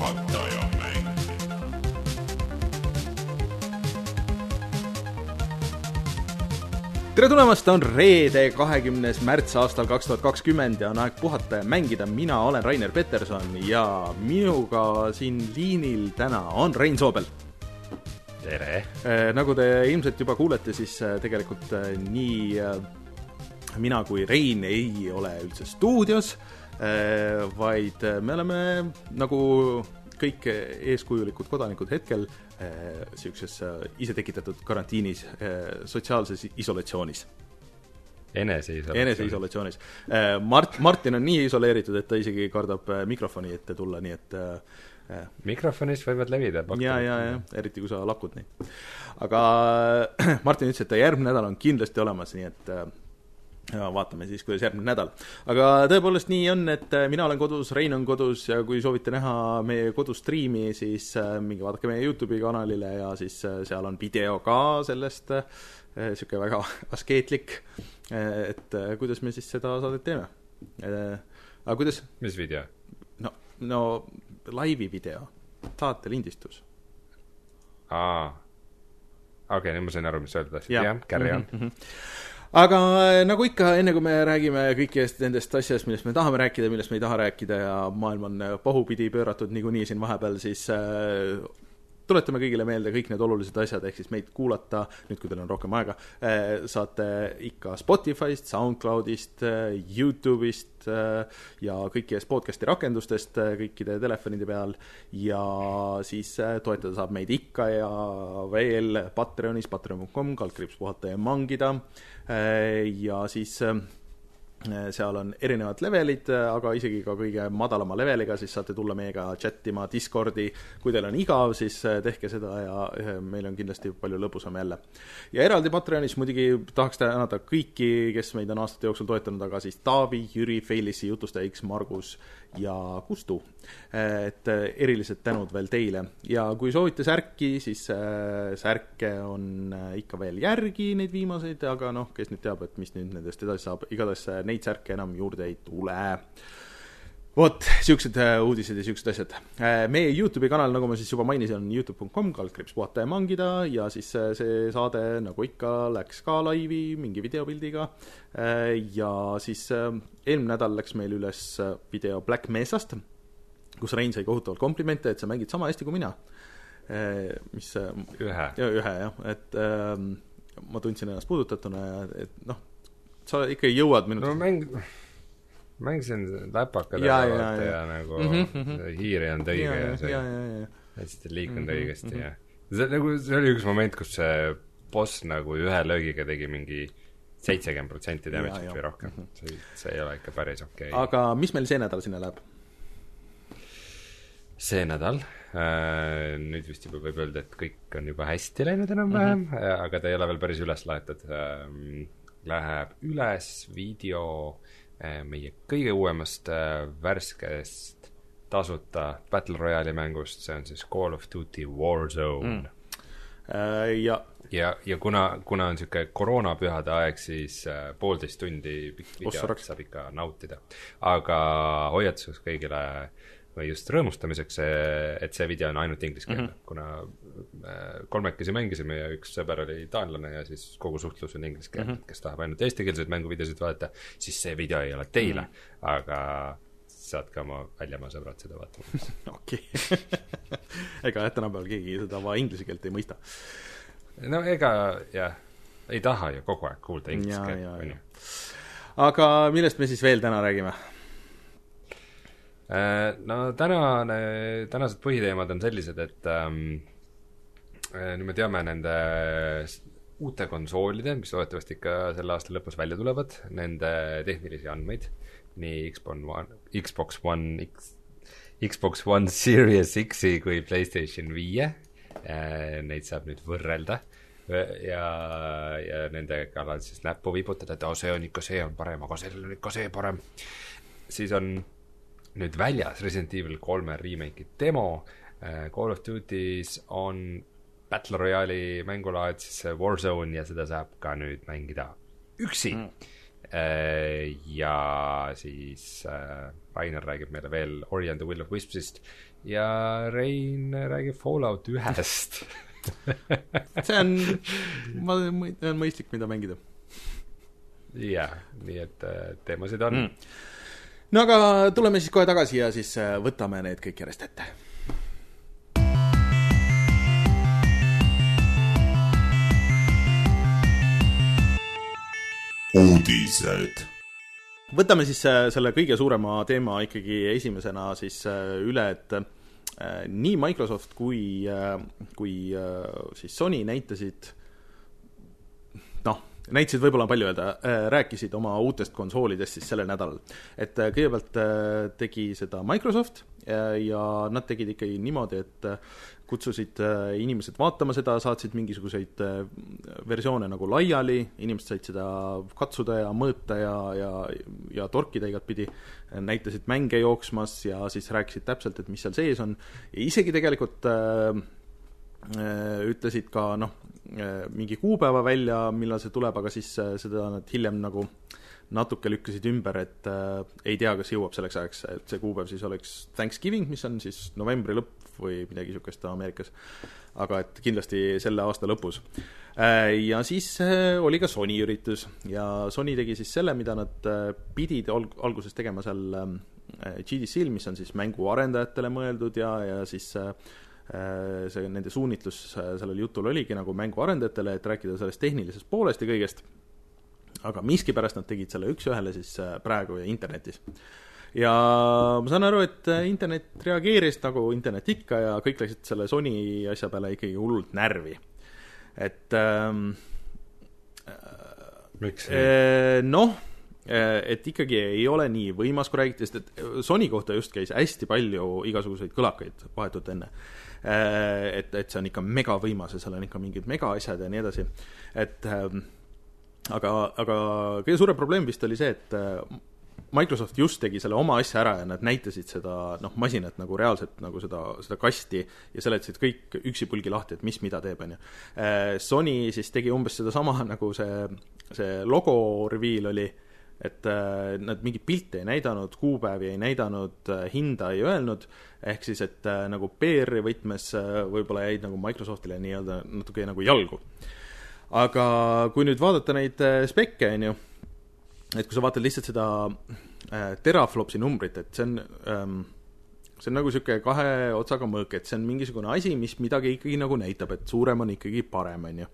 puhataja mäng. tere tulemast, on reede, kahekümnes märts aastal kaks tuhat kakskümmend ja on aeg puhata ja mängida. mina olen Rainer Peterson ja minuga siin liinil täna on Rein Soobel. tere. nagu te ilmselt juba kuulete, siis äh, tegelikult äh, nii mina kui Rein ei ole üldse stuudios, vaid me oleme nagu kõik eeskujulikud kodanikud hetkel niisuguses isetekitatud karantiinis, sotsiaalses isolatsioonis eneseisolatsioon. eneseisolatsioonis. Mart, Martin on nii isoleeritud, et ta isegi kardab äh, mikrofoni ette tulla, nii et äh, mikrofonis võivad levida ja, ja, ja eriti kui sa lakud neid. aga Martin ütles, et ta järgmine nädal on kindlasti olemas, nii et äh, ja vaatame siis, kuidas järgmine nädal. aga tõepoolest nii on, et äh, mina olen kodus, Rein on kodus ja kui soovite näha meie kodustriimi, siis äh, minge vaadake meie Youtube'i kanalile ja siis äh, seal on video ka sellest niisugune väga askeetlik, et kuidas me siis seda saadet teeme. aga kuidas, mis video? no, no laivi video, saate lindistus aa. okei okay,, nüüd ma sain aru, mis sa öelda tahtsid. Jah. carry on. Mhm, aga äh, nagu ikka, enne kui me räägime kõikidest nendest asjadest, millest me tahame rääkida, millest me ei taha rääkida ja maailm on äh, pahupidi pööratud niikuinii siin vahepeal, siis äh, tuletame kõigile meelde kõik need olulised asjad, ehk siis meid kuulata, nüüd kui teil on rohkem aega, saate ikka Spotify'st, SoundCloudist, Youtube'ist äh, ja kõikidest podcast'i rakendustest kõikide telefonide peal. Ja siis toetada saab meid ikka ja veel Patreonis, patreon.com, kaldkriips puhata ja mangida. Ja siis seal on erinevad levelid, aga isegi ka kõige madalama leveliga, siis saate tulla meiega chat ima Discordi. kui teil on igav, siis äh, tehke seda ja äh, meil on kindlasti palju lõbusam jälle. ja eraldi Patreonis muidugi tahaks tänada kõiki, kes meid on aastate jooksul toetanud, aga siis Taavi, Jüri, Felissi, jutustaja X, Margus ja Kustu. et äh, erilised tänud veel teile ja kui soovite särki, siis äh, särke on äh, ikka veel järgi, neid viimaseid, aga noh, kes nüüd teab, et mis nüüd nendest edasi saab, igatahes neid särke enam juurde ei tule vot, siuksed äh, uudised ja siuksed asjad. meie Youtube'i kanal, nagu ma siis juba mainisin, on Youtube.com, kaldkriips puhata ja mangida ja siis äh, see saade, nagu ikka, läks ka laivi mingi videopildiga. ja siis äh, eelmine nädal läks meil üles äh, video Black Mesast, kus Rein sai kohutavalt komplimente, et sa mängid sama hästi kui mina. mis äh, ühe. ja ühe jah, et ähm, ma tundsin ennast puudutatuna ja et noh, sa ikka jõuad minu no mäng, mängisin läpaka Ja, ja, ja. ja nagu Mhm, mhm. hiir ei olnud õige ja, ja see hästi ei liikunud Mhm, õigesti mhm. ja see nagu, see oli üks moment, kus see boss nagu ühe löögiga tegi mingi seitsekümmend protsenti damage'it või rohkem Mhm.. see, see ei ole ikka päris okei okay.. aga mis meil see nädal sinna läheb? see nädal äh,, nüüd vist juba võib öelda, et kõik on juba hästi läinud enam-vähem mm, -hmm. aga ta ei ole veel päris üles laetud ähm,. Läheb üles video äh, meie kõige uuemast äh, värskest tasuta Battle Royale'i mängust, see on siis Call of Duty Warzone mm.. Äh, ja ja, ja kuna, kuna on niisugune koroonapühade aeg, siis poolteist tundi pikk video saab ikka nautida. aga hoiatuseks kõigile või just rõõmustamiseks, et see video on ainult ingliskeelne mm, -hmm. kuna äh, kolmekesi mängisime ja üks sõber oli taanlane ja siis kogu suhtlus on inglise keeles mm, -hmm. kes tahab ainult eestikeelseid mänguvideosid vaadata, siis see video ei ole teile mm, -hmm. aga saatke oma väljamaa sõbrad seda vaatama. okei ega jah, tänapäeval keegi seda va- inglise keelt ei mõista. no ega jah, ei taha ju kogu aeg kuulda inglise keelt on ju. aga millest me siis veel täna räägime? Äh, no tänane, tänased põhiteemad on sellised, et ähm, äh, nüüd me teame nende uute konsoolide, mis loodetavasti ikka selle aasta lõpus välja tulevad, nende tehnilisi andmeid, nii Xbox One, Xbox One X, Xbox One Series X-i kui Playstation viie, neid saab nüüd võrrelda ja, ja nende kallal siis näppu vibutada, et aa, see on ikka, see on parem, aga sellel on ikka see parem. siis on nüüd väljas Resident Evil kolme remake'i demo. Call of Duty's on Battle Royale'i mängulaad siis see Warzone ja seda saab ka nüüd mängida üksi mm.. Äh, ja siis äh, Rainer räägib meile veel Ori and the Will of Wispsist ja Rein räägib Fallout ühest see on, ma, see on mõistlik, mida mängida. jah, nii et äh, teemasid on mm.. no aga tuleme siis kohe tagasi ja siis võtame need kõik järjest ette uudised. võtame siis äh, selle kõige suurema teema ikkagi esimesena siis äh, üle, et äh, nii Microsoft kui, kui siis Sony näitasid noh, näitasid võib-olla palju öelda, rääkisid oma uutest konsoolidest siis sellel nädalal. et kõigepealt tegi seda Microsoft ja nad tegid ikkagi niimoodi, et kutsusid äh, inimesed vaatama seda, saatsid mingisuguseid äh, versioone nagu laiali, inimesed said seda katsuda ja mõõta ja, ja, ja torkida igatpidi, näitasid mänge jooksmas ja siis rääkisid täpselt, et mis seal sees on, isegi tegelikult äh, äh ütlesid ka noh, mingi kuupäeva välja, millal see tuleb, aga siis seda nad hiljem nagu natuke lükkasid ümber, et äh, ei tea, kas jõuab selleks ajaks, et see kuupäev siis oleks Thanksgiving, mis on siis novembri lõpp või midagi niisugust Ameerikas. aga et kindlasti selle aasta lõpus. Äh, ja siis äh, oli ka Sony üritus ja Sony tegi siis selle, mida nad äh, pidid alg-, alguses tegema seal GDC-l, mis on siis mänguarendajatele mõeldud ja, ja siis see nende suunitlus sellel jutul oligi nagu mänguarendajatele, et rääkida sellest tehnilisest poolest ja kõigest, aga miskipärast nad tegid selle üks-ühele siis praegu ja internetis ja ma saan aru, et äh, internet reageeris nagu internet ikka ja kõik läksid selle Sony asja peale ikkagi hullult närvi. et ähm, miks äh,? noh, äh, et ikkagi ei ole nii võimas, kui räägiti, sest et Sony kohta just käis hästi palju igasuguseid kõlakaid vahetult enne. Äh, et, et see on ikka megavõimas ja seal on ikka mingid megaasjad ja nii edasi, et ähm, aga, aga kõige suurem probleem vist oli see, et Microsoft just tegi selle oma asja ära ja nad näitasid seda noh, masinat nagu reaalselt nagu seda, seda kasti ja seletasid kõik üksipulgi lahti, et mis mida teeb, on ju. Äh, Sony siis tegi umbes sedasama, nagu see, see logo reveal oli, et äh, nad mingeid pilte ei näidanud, kuupäevi ei näidanud, äh, hinda ei öelnud, ehk siis et nagu PR-i võtmes võib-olla jäid nagu Microsoftile nii-öelda natuke nagu jalgu. Aga kui nüüd vaadata neid spekke, on ju et kui sa vaatad lihtsalt seda äh, teraflopsi numbrit, et see on ähm, see on nagu niisugune kahe otsaga mõõk, et see on mingisugune asi, mis midagi ikkagi nagu näitab, et suurem on ikkagi parem, on ju.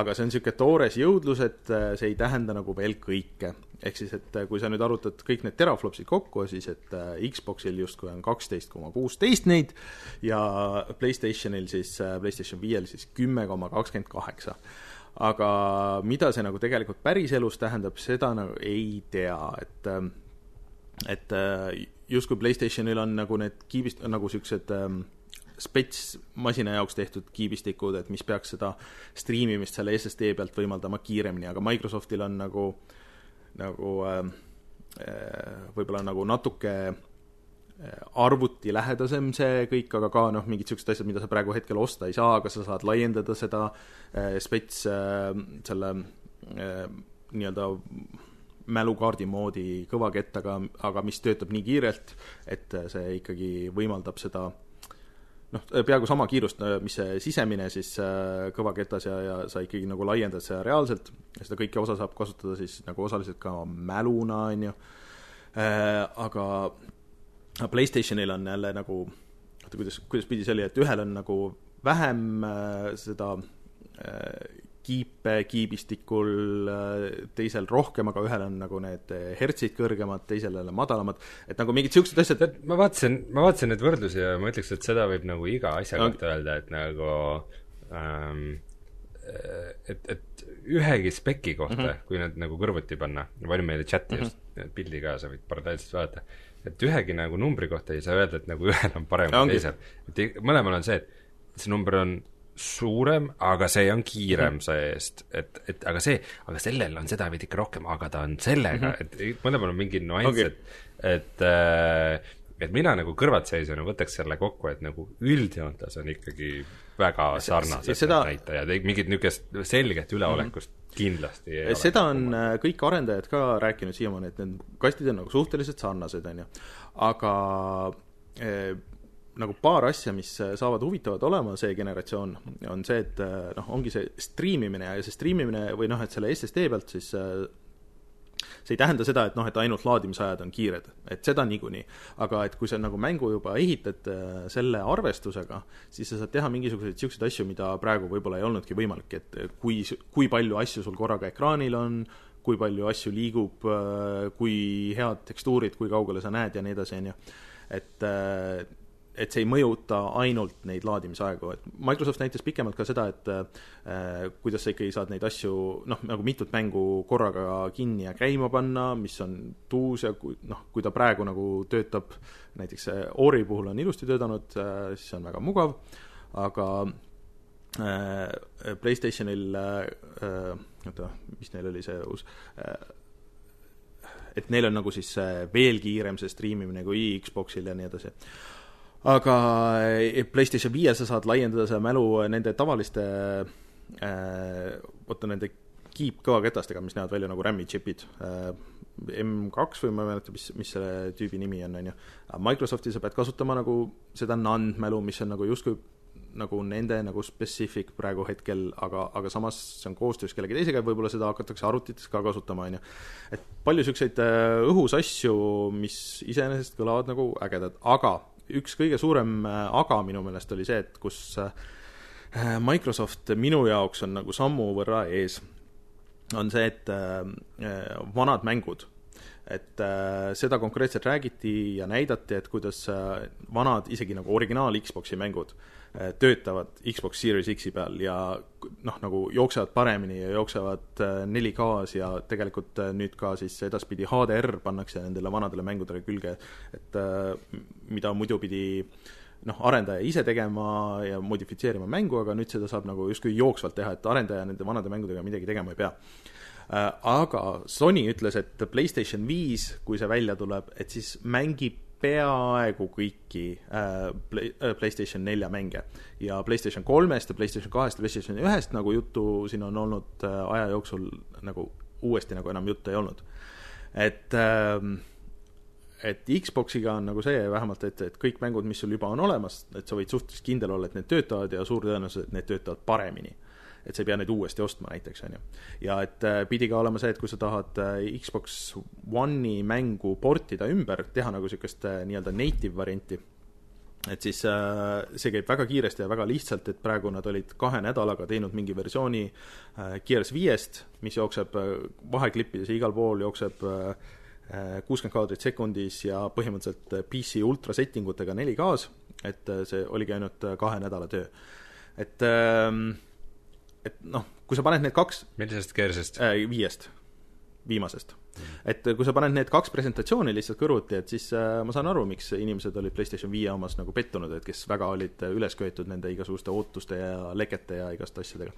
aga see on niisugune toores jõudlus, et äh, see ei tähenda nagu veel kõike. ehk siis, et äh, kui sa nüüd arvutad kõik need teraflopsid kokku, siis et äh, Xboxil justkui on kaksteist koma kuusteist neid ja Playstationil siis, Playstation viiel siis kümme koma kakskümmend kaheksa aga mida see nagu tegelikult päriselus tähendab, seda nagu ei tea, et ähm, et äh, justkui Playstationil on nagu need kiibist-, nagu niisugused ähm, spets masina jaoks tehtud kiibistikud, et mis peaks seda striimimist selle SSD pealt võimaldama kiiremini, aga Microsoftil on nagu, nagu ähm, äh, võib-olla nagu natuke arvutilähedasem see kõik, aga ka noh, mingid niisugused asjad, mida sa praegu hetkel osta ei saa, aga sa saad laiendada seda äh, spets äh, selle äh, nii-öelda mälukaardi moodi kõvakettaga, aga mis töötab nii kiirelt, et see ikkagi võimaldab seda noh, peaaegu sama kiirust, mis see sisemine siis kõvaketas ja, ja sa ikkagi nagu laiendad seda reaalselt seda kõike osa saab kasutada siis nagu osaliselt ka mäluna, on ju, aga Playstationil on jälle nagu, oota, kuidas, kuidas pidi see oli, et ühel on nagu vähem äh, seda äh, kiipe kiibistikul, äh, teisel rohkem, aga ühel on nagu need hertsid kõrgemad, teisel jälle madalamad, et nagu mingid niisugused asjad ma vaatasin, ma vaatasin neid võrdlusi ja ma ütleks, et seda võib nagu iga asja no. kohta öelda, et nagu ähm, et, et ühegi speki kohta mm, -hmm. kui need nagu kõrvuti panna, palju meile chati mm -hmm. just pildi ka, sa võid paralleelselt vaadata et ühegi nagu numbri kohta ei saa öelda, et nagu ühel on parem kui teisel. et mõlemal on see, et see number on suurem, aga see on kiirem mm -hmm. see-eest, et, et aga see, aga sellel on seda veidi ikka rohkem, aga ta on sellega mm, -hmm. et mõlemal on mingi nüanss okay., et, et äh, et mina nagu kõrvaltseisjana võtaks selle kokku, et nagu üldjoontes on ikkagi väga sarnased seda... näitajad, mingit niisugust selget üleolekust mm -hmm kindlasti ei seda on äh, kõik arendajad ka rääkinud siiamaani, et need kastid on nagu suhteliselt sarnased, on ju. aga eh, nagu paar asja, mis saavad huvitavad olema, see generatsioon, on see, et noh, ongi see striimimine ja see striimimine või noh, et selle SSD pealt siis see ei tähenda seda, et noh, et ainult laadimisajad on kiired, et seda niikuinii. aga et kui sa nagu mängu juba ehitad äh, selle arvestusega, siis sa saad teha mingisuguseid niisuguseid asju, mida praegu võib-olla ei olnudki võimalik, et kui, kui palju asju sul korraga ekraanil on, kui palju asju liigub, äh, kui head tekstuurid, kui kaugele sa näed ja nii edasi, on ju. et äh, et see ei mõjuta ainult neid laadimisaegu, et Microsoft näitas pikemalt ka seda, et äh, kuidas sa ikkagi saad neid asju noh, nagu mitut mängu korraga kinni ja käima panna, mis on tuus ja kui noh, kui ta praegu nagu töötab, näiteks Ori puhul on ilusti töötanud äh,, siis on väga mugav, aga äh, Playstationil äh, oota, mis neil oli see uus äh, et neil on nagu siis veel kiirem see striimimine kui Xboxil ja nii edasi aga eh, PlayStation viiel sa saad laiendada seda mälu nende tavaliste äh, oota, nende kiipkõvaketastega, mis näevad välja nagu RAM-i džipid äh,. M2 või ma ei mäleta, mis, mis selle tüübi nimi on, on ju. Microsofti sa pead kasutama nagu seda NAND mälu, mis on nagu justkui nagu nende nagu specific praegu hetkel, aga, aga samas see on koostöös kellegi teisega ja võib-olla seda hakatakse arvutites ka kasutama, on ju. et palju niisuguseid õhus asju, mis iseenesest kõlavad nagu ägedad, aga üks kõige suurem äh, aga minu meelest oli see, et kus äh, Microsoft minu jaoks on nagu sammu võrra ees, on see, et äh, vanad mängud, et seda konkreetselt räägiti ja näidati, et kuidas vanad, isegi nagu originaal Xbox'i mängud töötavad Xbox Series X-i peal ja noh, nagu jooksevad paremini ja jooksevad 4K-s äh, ja tegelikult äh, nüüd ka siis edaspidi HDR pannakse nendele vanadele mängudele külge, et mida muidu pidi noh, arendaja ise tegema ja modifitseerima mängu, aga nüüd seda saab nagu justkui jooksvalt teha, et arendaja nende vanade mängudega midagi tegema ei pea. Aga Sony ütles, et PlayStation viis, kui see välja tuleb, et siis mängib peaaegu kõiki äh, Play, äh, PlayStation nelja mänge. ja PlayStation kolmest ja PlayStation kahest ja PlayStation ühest nagu juttu siin on olnud äh, aja jooksul nagu uuesti nagu enam juttu ei olnud. et äh, et Xboxiga on nagu see vähemalt, et, et kõik mängud, mis sul juba on olemas, et sa võid suhteliselt kindel olla, et need töötavad ja suur tõenäosus, et need töötavad paremini et sa ei pea neid uuesti ostma näiteks, on ju. ja et äh, pidi ka olema see, et kui sa tahad äh, Xbox One'i mängu portida ümber, teha nagu niisugust äh, nii-öelda native varianti, et siis see käib väga kiiresti ja väga lihtsalt, et praegu nad olid kahe nädalaga teinud mingi versiooni Gears viiest, mis jookseb vaheklippides ja igal pool jookseb kuuskümmend kaadrit sekundis ja põhimõtteliselt PC ultra setting utega 4K-s, et see oligi ainult kahe nädala töö. et ähm, et noh, kui sa paned need kaks millisest keersest? Äh,? viiest, viimasest. Mm.. et kui sa paned need kaks presentatsiooni lihtsalt kõrvuti, et siis äh, ma saan aru, miks inimesed olid PlayStation viie omas nagu pettunud, et kes väga olid üles köetud nende igasuguste ootuste ja lekete ja igaste asjadega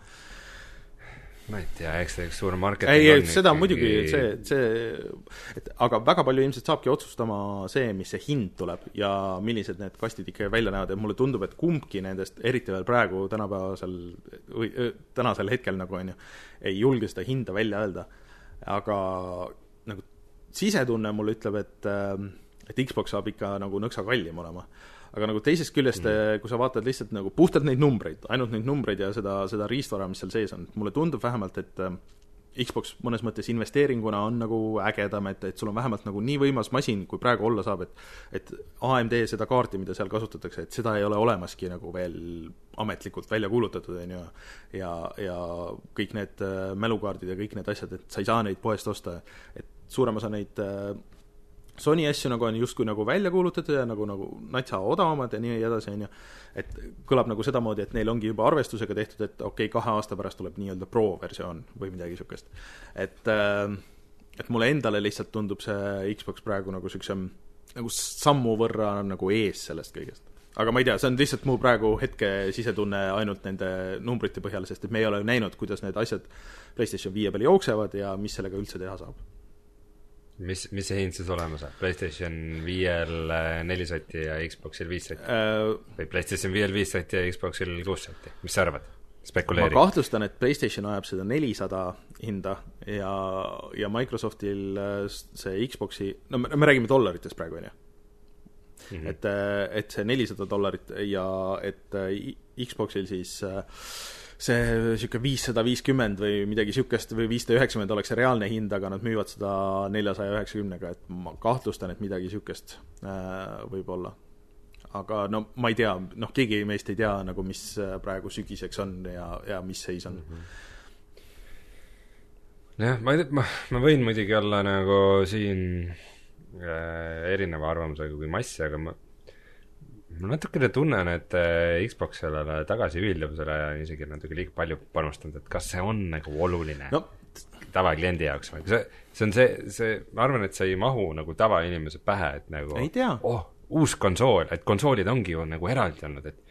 ma ei tea, eks see üks suur marketing ei, ei, seda ikkagi... muidugi, see, see, et aga väga palju ilmselt saabki otsustama see, mis see hind tuleb ja millised need kastid ikka välja näevad, et mulle tundub, et kumbki nendest, eriti veel praegu tänapäevasel või tänasel hetkel nagu on ju, ei julge seda hinda välja öelda. aga nagu sisetunne mulle ütleb, et, et Xbox saab ikka nagu nõksa kallim olema aga nagu teisest küljest mm., kui sa vaatad lihtsalt nagu puhtalt neid numbreid, ainult neid numbreid ja seda, seda riistvara, mis seal sees on, mulle tundub vähemalt, et äh, Xbox mõnes mõttes investeeringuna on nagu ägedam, et, et sul on vähemalt nagu nii võimas masin, kui praegu olla saab, et et AMD seda kaarti, mida seal kasutatakse, et seda ei ole olemaski nagu veel ametlikult välja kuulutatud, on ju, ja, ja kõik need äh, mälukaardid ja kõik need asjad, et sa ei saa neid poest osta, et suurem osa neid äh, Sony asju nagu on justkui nagu välja kuulutatud ja nagu, nagu natsa odavamad ja nii edasi, on ju. et kõlab nagu sedamoodi, et neil ongi juba arvestusega tehtud, et okei okay,, kahe aasta pärast tuleb nii-öelda pro-versioon või midagi niisugust. et, äh, et mulle endale lihtsalt tundub see Xbox praegu nagu niisuguse nagu sammu võrra nagu ees sellest kõigest. aga ma ei tea, see on lihtsalt mu praegu hetke sisetunne ainult nende numbrite põhjal, sest et me ei ole näinud, kuidas need asjad PlayStation viie peal jooksevad ja mis sellega üldse teha saab mis, mis see hind siis olema saab, PlayStation viiel äh, neli sotti ja Xboxil viis sotti uh,? või PlayStation viiel viis sotti ja Xboxil kuus sotti, mis sa arvad? ma spekuleeri. kahtlustan, et Playstation ajab seda nelisada hinda ja, ja Microsoftil äh, see Xbox'i, no me, me räägime dollaritest praegu, on ju. Mhm. et, et see nelisada dollarit ja et Xboxil siis äh, see niisugune viissada viiskümmend või midagi niisugust või viissada üheksakümmend oleks see reaalne hind, aga nad müüvad seda neljasaja üheksakümnega, et ma kahtlustan, et midagi niisugust äh, võib olla aga no ma ei tea, noh, keegi meist ei tea nagu, mis äh, praegu sügiseks on ja, ja mis seis on. jah, ma ei tea, ma, ma võin muidugi olla nagu siin äh, erineva arvamusega kui mass, aga ma ma natukene tunnen, et äh, Xbox sellele tagasiühilduvusele on isegi natuke liiga palju panustanud, et kas see on nagu oluline no. tavakliendi jaoks või, see, see on see, see, ma arvan, et see ei mahu nagu tavainimese pähe, et nagu ei tea, oh, uus konsool, et konsoolid ongi ju nagu eraldi olnud, et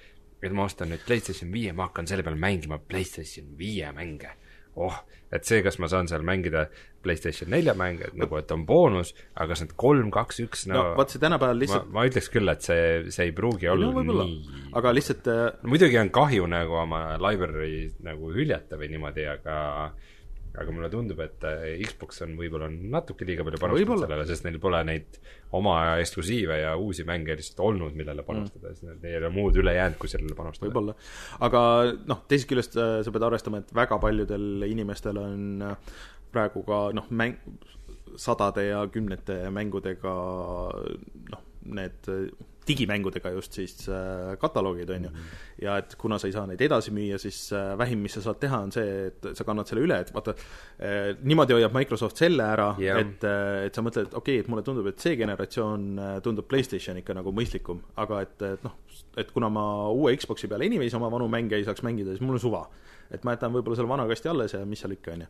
et ma ostan nüüd PlayStation viie, ma hakkan selle peal mängima PlayStation viie mänge. oh, et see, kas ma saan seal mängida PlayStation nelja mänge, et nagu, et on boonus, aga kas need kolm, kaks, üks, no no, vaat see tänapäeval ma lihtsalt, ma ütleks küll, et see, see ei pruugi olla no nii, aga lihtsalt äh, no muidugi on kahju nagu oma library nagu hüljata või niimoodi, aga aga mulle tundub, et äh, Xbox on võib-olla natuke liiga palju panustanud sellele, sest neil pole neid oma eksklusiive ja uusi mänge lihtsalt olnud, millele panustada mm., siis neil ei ole muud üle jäänud, kui sellele panustada. võib-olla, aga noh, teisest küljest äh, sa pead arvestama, et väga paljudel inimestel on äh, praegu ka noh, mäng, sadade ja kümnete mängudega noh, need digimängudega just siis äh, kataloogid, on ju. ja et kuna sa ei saa neid edasi müüa, siis äh, vähim, mis sa saad teha, on see, et sa kannad selle üle, et vaata äh, niimoodi hoiab Microsoft selle ära yeah., et äh, et sa mõtled, et okei okay,, et mulle tundub, et see generatsioon äh, tundub PlayStation ikka nagu mõistlikum, aga et, et noh, et kuna ma uue Xbox'i peale anyways oma vanu mänge ei saaks mängida, siis mul on suva. Et ma jätan võib-olla selle vana kasti alles ja mis seal ikka, on ju.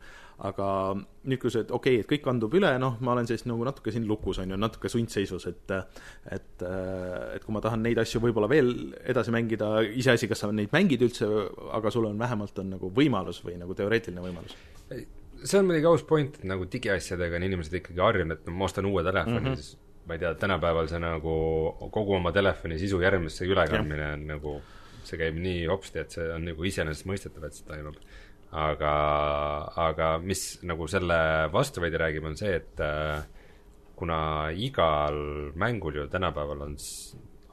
aga nüüd, kui see, et okei okay,, et kõik kandub üle, noh, ma olen siis nagu natuke siin lukus, on ju, natuke sundseisus, et et, et kui ma tahan neid asju võib-olla veel edasi mängida, iseasi, kas sa neid mängid üldse, aga sul on vähemalt on nagu võimalus või nagu teoreetiline võimalus. see on muidugi aus point, et nagu digiasjadega on inimesed ikkagi harjunud, et no ma ostan uue telefoni mm. -hmm. siis ma ei tea, tänapäeval see nagu kogu oma telefoni sisu järgmisse ülekandmine on nagu, see käib nii hopsti, et see on nagu iseenesestmõistetav, et see toimub. aga, aga mis nagu selle vastu veidi räägib, on see, et äh, kuna igal mängul ju tänapäeval on,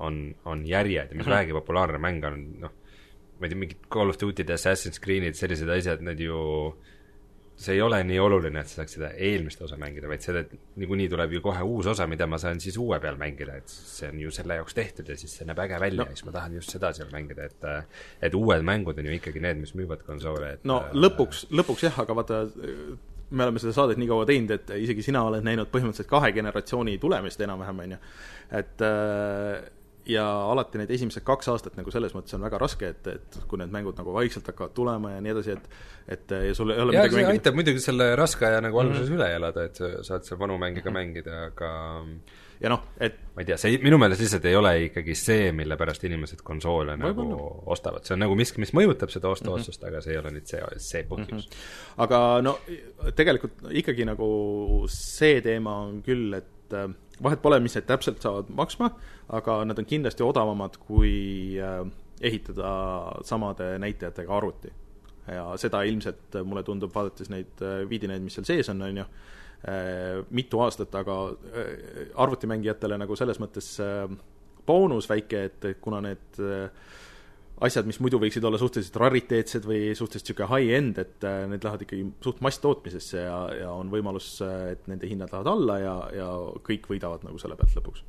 on, on järjed ja mis Mhm. vähegi populaarne mäng on, noh, ma ei tea, mingid Call of Duty'd, Assassin's Creed'id, sellised asjad, need ju see ei ole nii oluline, et sa saaks seda eelmist osa mängida, vaid seda, et niikuinii tuleb ju kohe uus osa, mida ma saan siis uue peal mängida, et see on ju selle jaoks tehtud ja siis see näeb äge välja No. ja siis ma tahan just seda seal mängida, et et uued mängud on ju ikkagi need, mis müüvad konsoole, et no lõpuks, lõpuks jah, aga vaata, me oleme seda saadet nii kaua teinud, et isegi sina oled näinud põhimõtteliselt kahe generatsiooni tulemist enam-vähem, on ju. et äh, ja alati need esimesed kaks aastat nagu selles mõttes on väga raske, et, et kui need mängud nagu vaikselt hakkavad tulema ja nii edasi, et et ja sul ei ole ja midagi mängida. aitab muidugi selle raske aja nagu alguses Mhm. mm -hmm. üle elada, et sa saad seal vanu mänge ka mängida, aga ja noh, et ma ei tea, see minu meelest lihtsalt ei ole ikkagi see, mille pärast inimesed konsoole nagu Võib-olla. ostavad, see on nagu miski, mis mõjutab seda ostuotsust mm, -hmm. aga see ei ole nüüd see, see põhjus mm. -hmm. aga no tegelikult ikkagi nagu see teema on küll, et äh, vahet pole, mis need täpselt saavad maksma, aga nad on kindlasti odavamad kui äh, ehitada samade näitajatega arvuti. ja seda ilmselt äh, mulle tundub, vaadates neid äh, vidinaid, mis seal sees on, on ju, mitu aastat, aga arvutimängijatele nagu selles mõttes boonus väike, et kuna need äh, asjad, mis muidu võiksid olla suhteliselt rariteetsed või suhteliselt niisugune high-end, et äh, need lähevad ikkagi suht masstootmisesse ja, ja on võimalus, et nende hinnad lähevad alla ja, ja kõik võidavad nagu selle pealt lõpuks.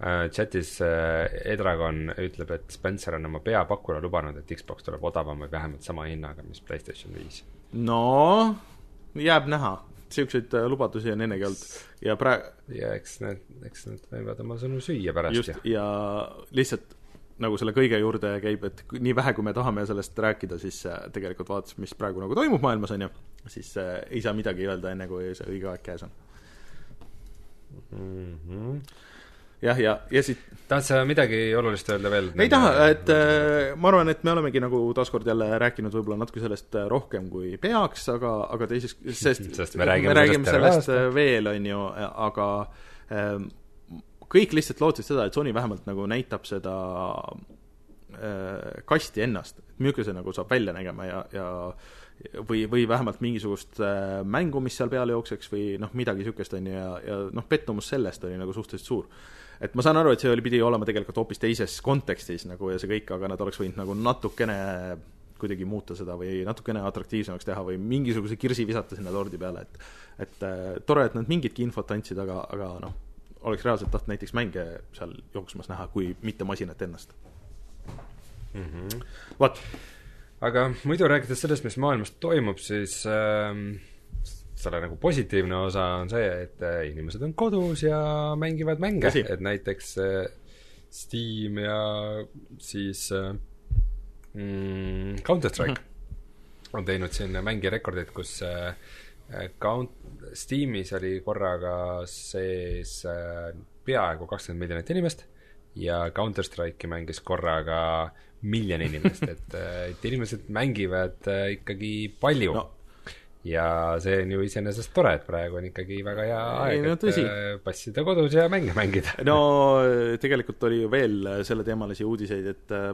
Äh, chatis äh, Edragon ütleb, et Spencer on oma peapakkujale lubanud, et Xbox tuleb odavam või vähemalt sama hinnaga, mis PlayStation viis. no jääb näha, niisuguseid äh, lubadusi on ennegi olnud ja praegu ja eks need, eks nad võivad oma sõnu süüa pärast just ja ja lihtsalt nagu selle kõige juurde käib, et nii vähe, kui me tahame sellest rääkida, siis äh, tegelikult vaadates, mis praegu nagu toimub maailmas, on ju, siis äh, ei saa midagi öelda, enne kui see õige aeg käes on. mm. -hmm. jah, ja, ja siit tahad sa midagi olulist öelda veel? ei taha, et äh, ma arvan, et me olemegi nagu taaskord jälle rääkinud võib-olla natuke sellest äh, rohkem kui peaks, aga, aga teisest, sest Sest me räägime me räägime sellest sellest äh, veel, on ju, aga ähm, kõik lihtsalt lootsid seda, et Sony vähemalt nagu näitab seda äh, kasti ennast, milline see nagu saab välja nägema ja, ja või, või vähemalt mingisugust äh, mängu, mis seal peale jookseks või noh, midagi niisugust, on ju, ja, ja noh, pettumus sellest oli nagu suhteliselt suur. et ma saan aru, et see oli, pidi olema tegelikult hoopis teises kontekstis nagu ja see kõik, aga nad oleks võinud nagu natukene kuidagi muuta seda või natukene atraktiivsemaks teha või mingisuguse kirsi visata sinna tordi peale, et et äh, tore, et nad mingitki infot andsid, aga, aga noh, oleks reaalselt tahtnud näiteks mänge seal jooksmas näha, kui mitte masinat ennast mm. -hmm. vot aga muidu rääkides sellest, mis maailmas toimub, siis ähm, selle nagu positiivne osa on see, et äh, inimesed on kodus ja mängivad mänge, et näiteks äh, Steam ja siis äh, mm, Counter-Strike mm -hmm. on teinud siin mängirekordeid, kus äh, Count-, Steamis oli korraga sees äh, peaaegu kakskümmend miljonit inimest ja Counter-Strike'i mängis korraga miljon inimest, et, et inimesed mängivad äh, ikkagi palju. No ja see on ju iseenesest tore, et praegu on ikkagi väga hea aeg, no, et. Äh, passida kodus ja mänge mängida. no tegelikult oli ju veel selleteemalisi uudiseid, et äh,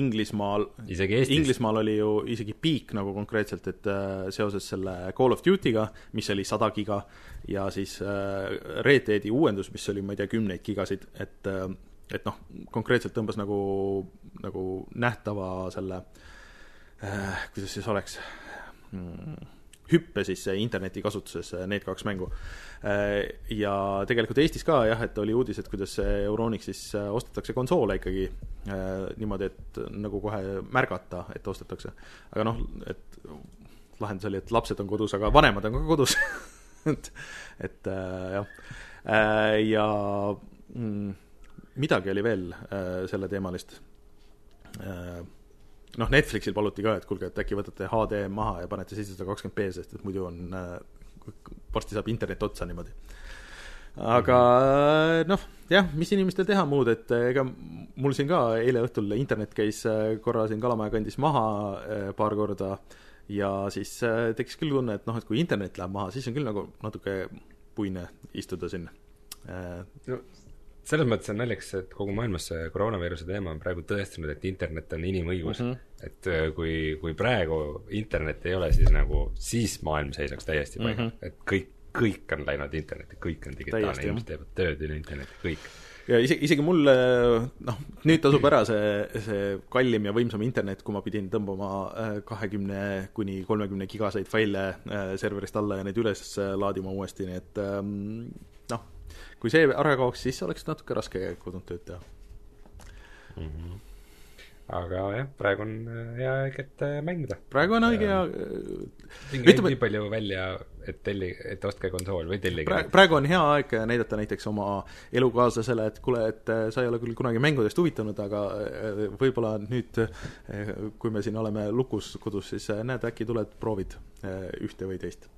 Inglismaal, Inglismaal oli ju isegi piik nagu konkreetselt, et äh, seoses selle Call of Duty'ga, mis oli sada giga, ja siis äh, Red Deadi uuendus, mis oli, ma ei tea, kümneid gigasid, et äh, et noh, konkreetselt tõmbas nagu, nagu nähtava selle äh,, kuidas siis oleks mm, hüppe siis interneti kasutuses need kaks mängu. Äh, ja tegelikult Eestis ka jah, et oli uudis, et kuidas Euronix siis äh, ostetakse konsoole ikkagi äh, niimoodi, et nagu kohe märgata, et ostetakse. aga noh, et lahendus oli, et lapsed on kodus, aga vanemad on ka kodus et, et jah, ja mm, midagi oli veel selleteemalist noh, Netflixil paluti ka, et kuulge, et äkki võtate HD maha ja panete seitsesada kakskümmend B, sest et muidu on äh,, varsti saab internet otsa niimoodi. aga mhm. noh, jah, mis inimestel teha muud, et äh, ega mul siin ka eile õhtul internet käis äh, korra siin Kalamaja kandis maha äh, paar korda ja siis tekkis küll tunne, et noh, et kui internet läheb maha, siis on küll nagu natuke puine istuda siin no selles mõttes on naljakas, et kogu maailmas see koroonaviiruse teema on praegu tõestanud, et internet on inimõigus mm. -hmm. et äh, kui, kui praegu internet ei ole, siis nagu, siis maailm seisaks täiesti paigal mm, -hmm. et kõik, kõik on läinud internetti, kõik on digitaalne, inimesed teevad tööd üle interneti, kõik. ja isegi, isegi mul noh, nüüd tasub ära see, see kallim ja võimsam internet, kui ma pidin tõmbama äh, kahekümne kuni kolmekümne gigaseid faile äh, serverist alla ja neid üles laadima uuesti, nii et ähm, kui see ära kaoks, siis oleks natuke raske kodunt tööd teha mm. -hmm. aga jah, praegu on äh, hea aeg, et äh, mängida. praegu on õige hea minge ütleme, nii palju välja, et telli, et ostke konsool või tellige praegu, praegu on hea aeg näidata näiteks oma elukaaslasele, et kuule, et äh, sa ei ole küll kunagi mängudest huvitunud, aga võib-olla nüüd, kui me siin oleme lukus kodus, siis näed, äkki tuled, proovid ühte või teist.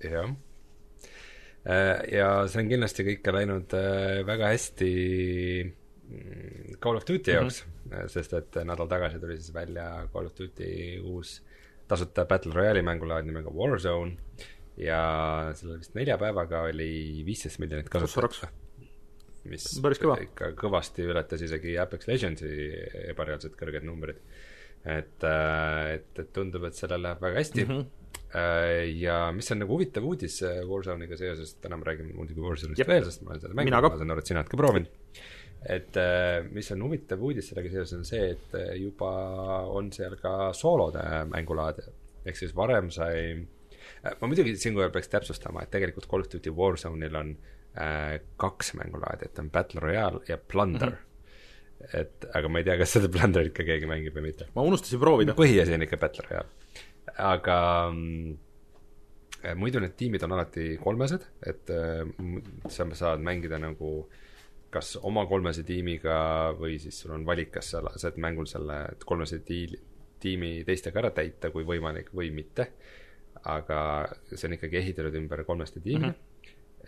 jah Äh, ja see on kindlasti kõik läinud äh, väga hästi mm, Call of Duty jaoks mm, -hmm. sest et nädal tagasi tuli siis välja Call of Duty uus tasuta Battle Royale'i mängulaad nimega Warzone ja selle vist nelja päevaga oli viisteist miljonit kasutajat. mis kõva. ikka kõvasti ületas isegi Apex Legendsi ebareaalselt kõrged numbrid. et, et, et tundub, et sellel läheb väga hästi mm. -hmm Äh, ja mis on nagu huvitav uudis äh, Warzone'iga seoses, täna me räägime muidugi Warzone'ist veel, sest ma olen seda mänginud, ma saan aru, et sina oled ka proovinud. et äh, mis on huvitav uudis sellega seoses, on see, et juba on seal ka soolode mängulaad, ehk siis varem sai ma muidugi siinkohal peaks täpsustama, et tegelikult Call of Duty Warzone'il on äh, kaks mängulaadi, et on Battle Royale ja Plunder mm. -hmm. et aga ma ei tea, kas seda Plunderit ka keegi mängib või mitte. ma unustasin proovida. põhiasi on ikka Battle Royale aga mm, muidu need tiimid on alati kolmesed, et äh, sa saad mängida nagu kas oma kolmese tiimiga või siis sul on valik, kas sa lased mängul selle kolmese tiili, tiimi teistega ära täita, kui võimalik, või mitte. aga see on ikkagi ehitatud ümber kolmeste tiimi mm. -hmm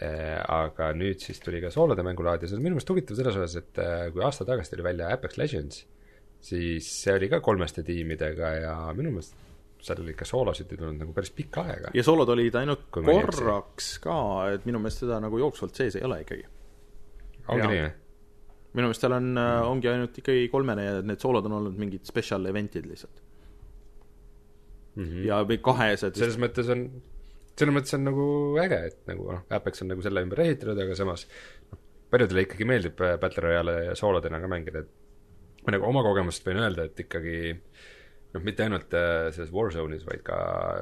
aga nüüd siis tuli ka soolode mängulaad ja see on minu meelest huvitav selles osas, et äh, kui aasta tagasi tuli välja Apex Legends, siis see oli ka kolmeste tiimidega ja minu meelest seal ikka soolosid ei tulnud nagu päris pikka aega. ja soolod olid ainult korraks ka, et minu meelest seda nagu jooksvalt sees ei ole ikkagi. ongi nii või? minu meelest seal on mm., ongi ainult ikkagi kolmene ja need soolod on olnud mingid special event'id lihtsalt mm. -hmm. ja või kahesed. selles mõttes on, selles mõttes on nagu äge, et nagu noh, Apex on nagu selle ümber ehitatud, aga samas noh, paljudele ikkagi meeldib äh, Battle Royale'i soolodena ka mängida, et ma nagu oma kogemust võin öelda, et ikkagi noh, mitte ainult äh, selles Warzone'is, vaid ka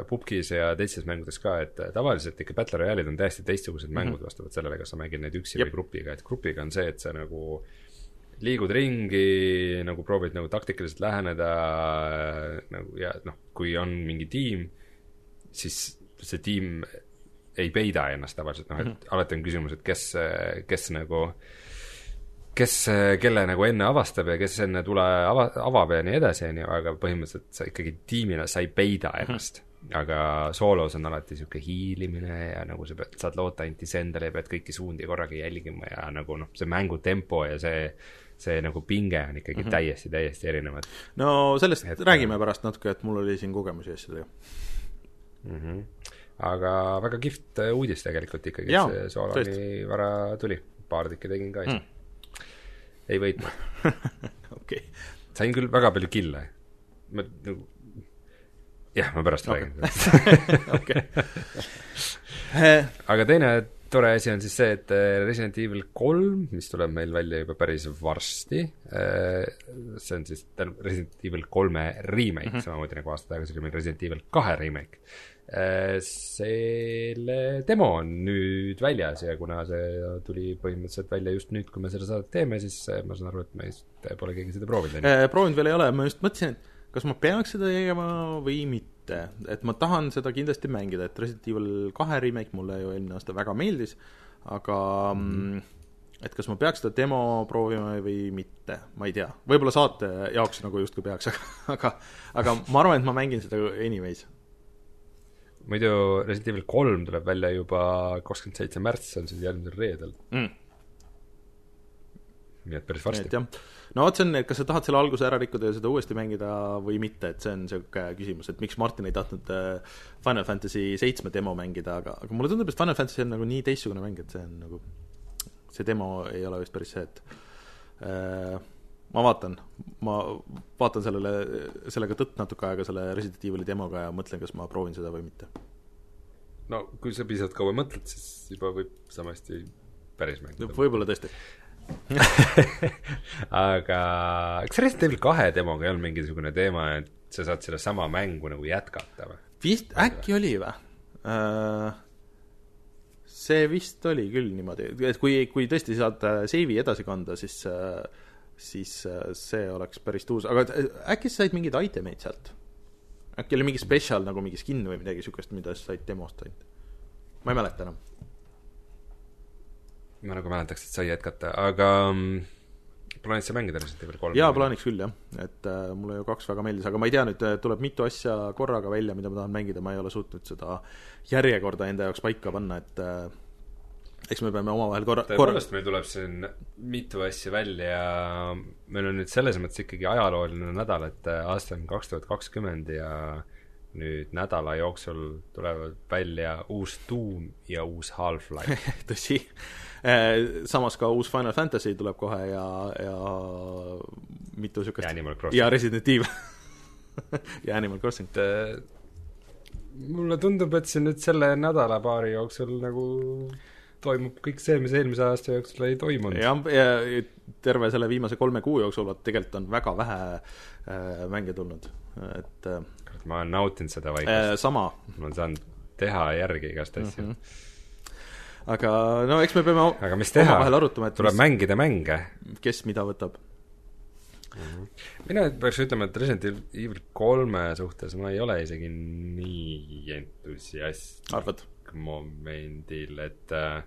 pubgis ja teistes mängudes ka, et äh, tavaliselt ikka Battle Royale'id on täiesti teistsugused mängud mm -hmm. vastavalt sellele, kas sa mängid neid üksi Jep. või grupiga, et grupiga on see, et sa nagu liigud ringi, nagu proovid nagu taktikaliselt läheneda nagu ja noh, kui on mingi tiim, siis see tiim ei peida ennast tavaliselt, noh et mm -hmm. alati on küsimus, et kes, kes nagu kes, kelle nagu enne avastab ja kes enne tule ava, avab ja nii edasi, on ju, aga põhimõtteliselt sa ikkagi tiimina, sa ei peida mhm. ennast aga soolos on alati niisugune hiilimine ja nagu sa pead, saad loota ainult iseendale ja pead kõiki suundi korraga jälgima ja nagu noh, see mängu tempo ja see see nagu pinge on ikkagi mm -hmm. täiesti, täiesti erinevad. no sellest et, räägime pärast natuke, et mul oli siin kogemusi asjadega mm. -hmm. aga väga kihvt äh, uudis tegelikult ikkagi, et see Solani vara tuli, paar tükki tegin ka ise mm.. Ei võitnud okei. sain küll väga palju kille. ma nagu jah, ma pärast okay. räägin okei. aga teine tore asi on siis see, et äh, Resident Evil kolm, mis tuleb meil välja juba päris varsti, äh, see on siis Resident Evil kolme remake mm, -hmm. samamoodi nagu aasta tagasi oli meil Resident Evil kahe remake. Äh, selle demo on nüüd väljas ja kuna see tuli põhimõtteliselt välja just nüüd, kui me seda saadet teeme, siis ma saan aru, et meist pole keegi seda proovinud. proovinud veel ei ole, ma just mõtlesin, et kas ma peaks seda tegema või mitte, et ma tahan seda kindlasti mängida, et Resident Evil kahe remake mulle ju eelmine aasta väga meeldis, aga mm et kas ma peaks seda demo proovima või mitte, ma ei tea. võib-olla saate jaoks nagu justkui peaks, aga, aga aga ma arvan, et ma mängin seda anyways. Muidu Resident Evil kolm tuleb välja juba kakskümmend seitse märts, see on siis järgmisel reedel. Mm. Nii et päris varsti. no vot, see on, kas sa tahad selle alguse ära rikkuda ja seda uuesti mängida või mitte, et see on niisugune küsimus, et miks Martin ei tahtnud äh, Final Fantasy seitsme demo mängida, aga, aga mulle tundub, et Final Fantasy on nagu nii teistsugune mäng, et see on nagu, see demo ei ole vist päris see, et äh, ma vaatan, ma vaatan sellele, sellega tõtt natuke aega selle Resident Evil'i demoga ja mõtlen, kas ma proovin seda või mitte. no kui sa piisavalt kaua mõtled, siis juba võib sama hästi päris mängida. võib-olla tõesti aga kas Resident Evil kahe demoga ei olnud mingisugune teema, et sa saad sedasama mängu nagu jätkata või? vist, äkki oli või uh,? see vist oli küll niimoodi, et kui, kui tõesti saad äh, seivi edasi kanda, siis uh, siis uh, see oleks päris tuus, aga äkki sa said mingeid itemeid sealt? äkki oli mingi spetsial nagu mingi skin või midagi niisugust, mida sa said demost ainult? ma ei mäleta enam ma nagu mäletaks, et sai jätkata, aga mm, plaanid sa mängida Resident Evil kolme? jaa, plaaniks küll, jah. et äh, mulle ju kaks väga meeldis, aga ma ei tea nüüd, äh, tuleb mitu asja korraga välja, mida ma tahan mängida, ma ei ole suutnud seda järjekorda enda jaoks paika panna, et äh, eks me peame omavahel korra tõepoolest, meil tuleb siin mitu asja välja ja meil on nüüd selles mõttes ikkagi ajalooline nädal, et äh, aasta on kaks tuhat kakskümmend ja nüüd nädala jooksul tulevad välja uus Doom ja uus Half-Life. Tõsi. Eh, samas ka uus Final Fantasy tuleb kohe ja, ja mitu niisugust ja ja Resident Evil. Ja Animal Crossing. mulle tundub, et siin nüüd selle nädala-paari jooksul nagu toimub kõik see, mis eelmise aasta jooksul ei toimunud. jah, ja terve selle viimase kolme kuu jooksul, vot tegelikult on väga vähe äh, mänge tulnud, et äh, ma olen nautinud seda vaikust äh,. sama. ma olen saanud teha järgi igast asju mm. -hmm aga no eks me peame aga mis teha, tuleb mis, mängida mänge. kes mida võtab mm. -hmm. mina peaks ütlema, et Resident Evil kolme suhtes ma ei ole isegi nii entusiastlik arvad? Momendil, et äh,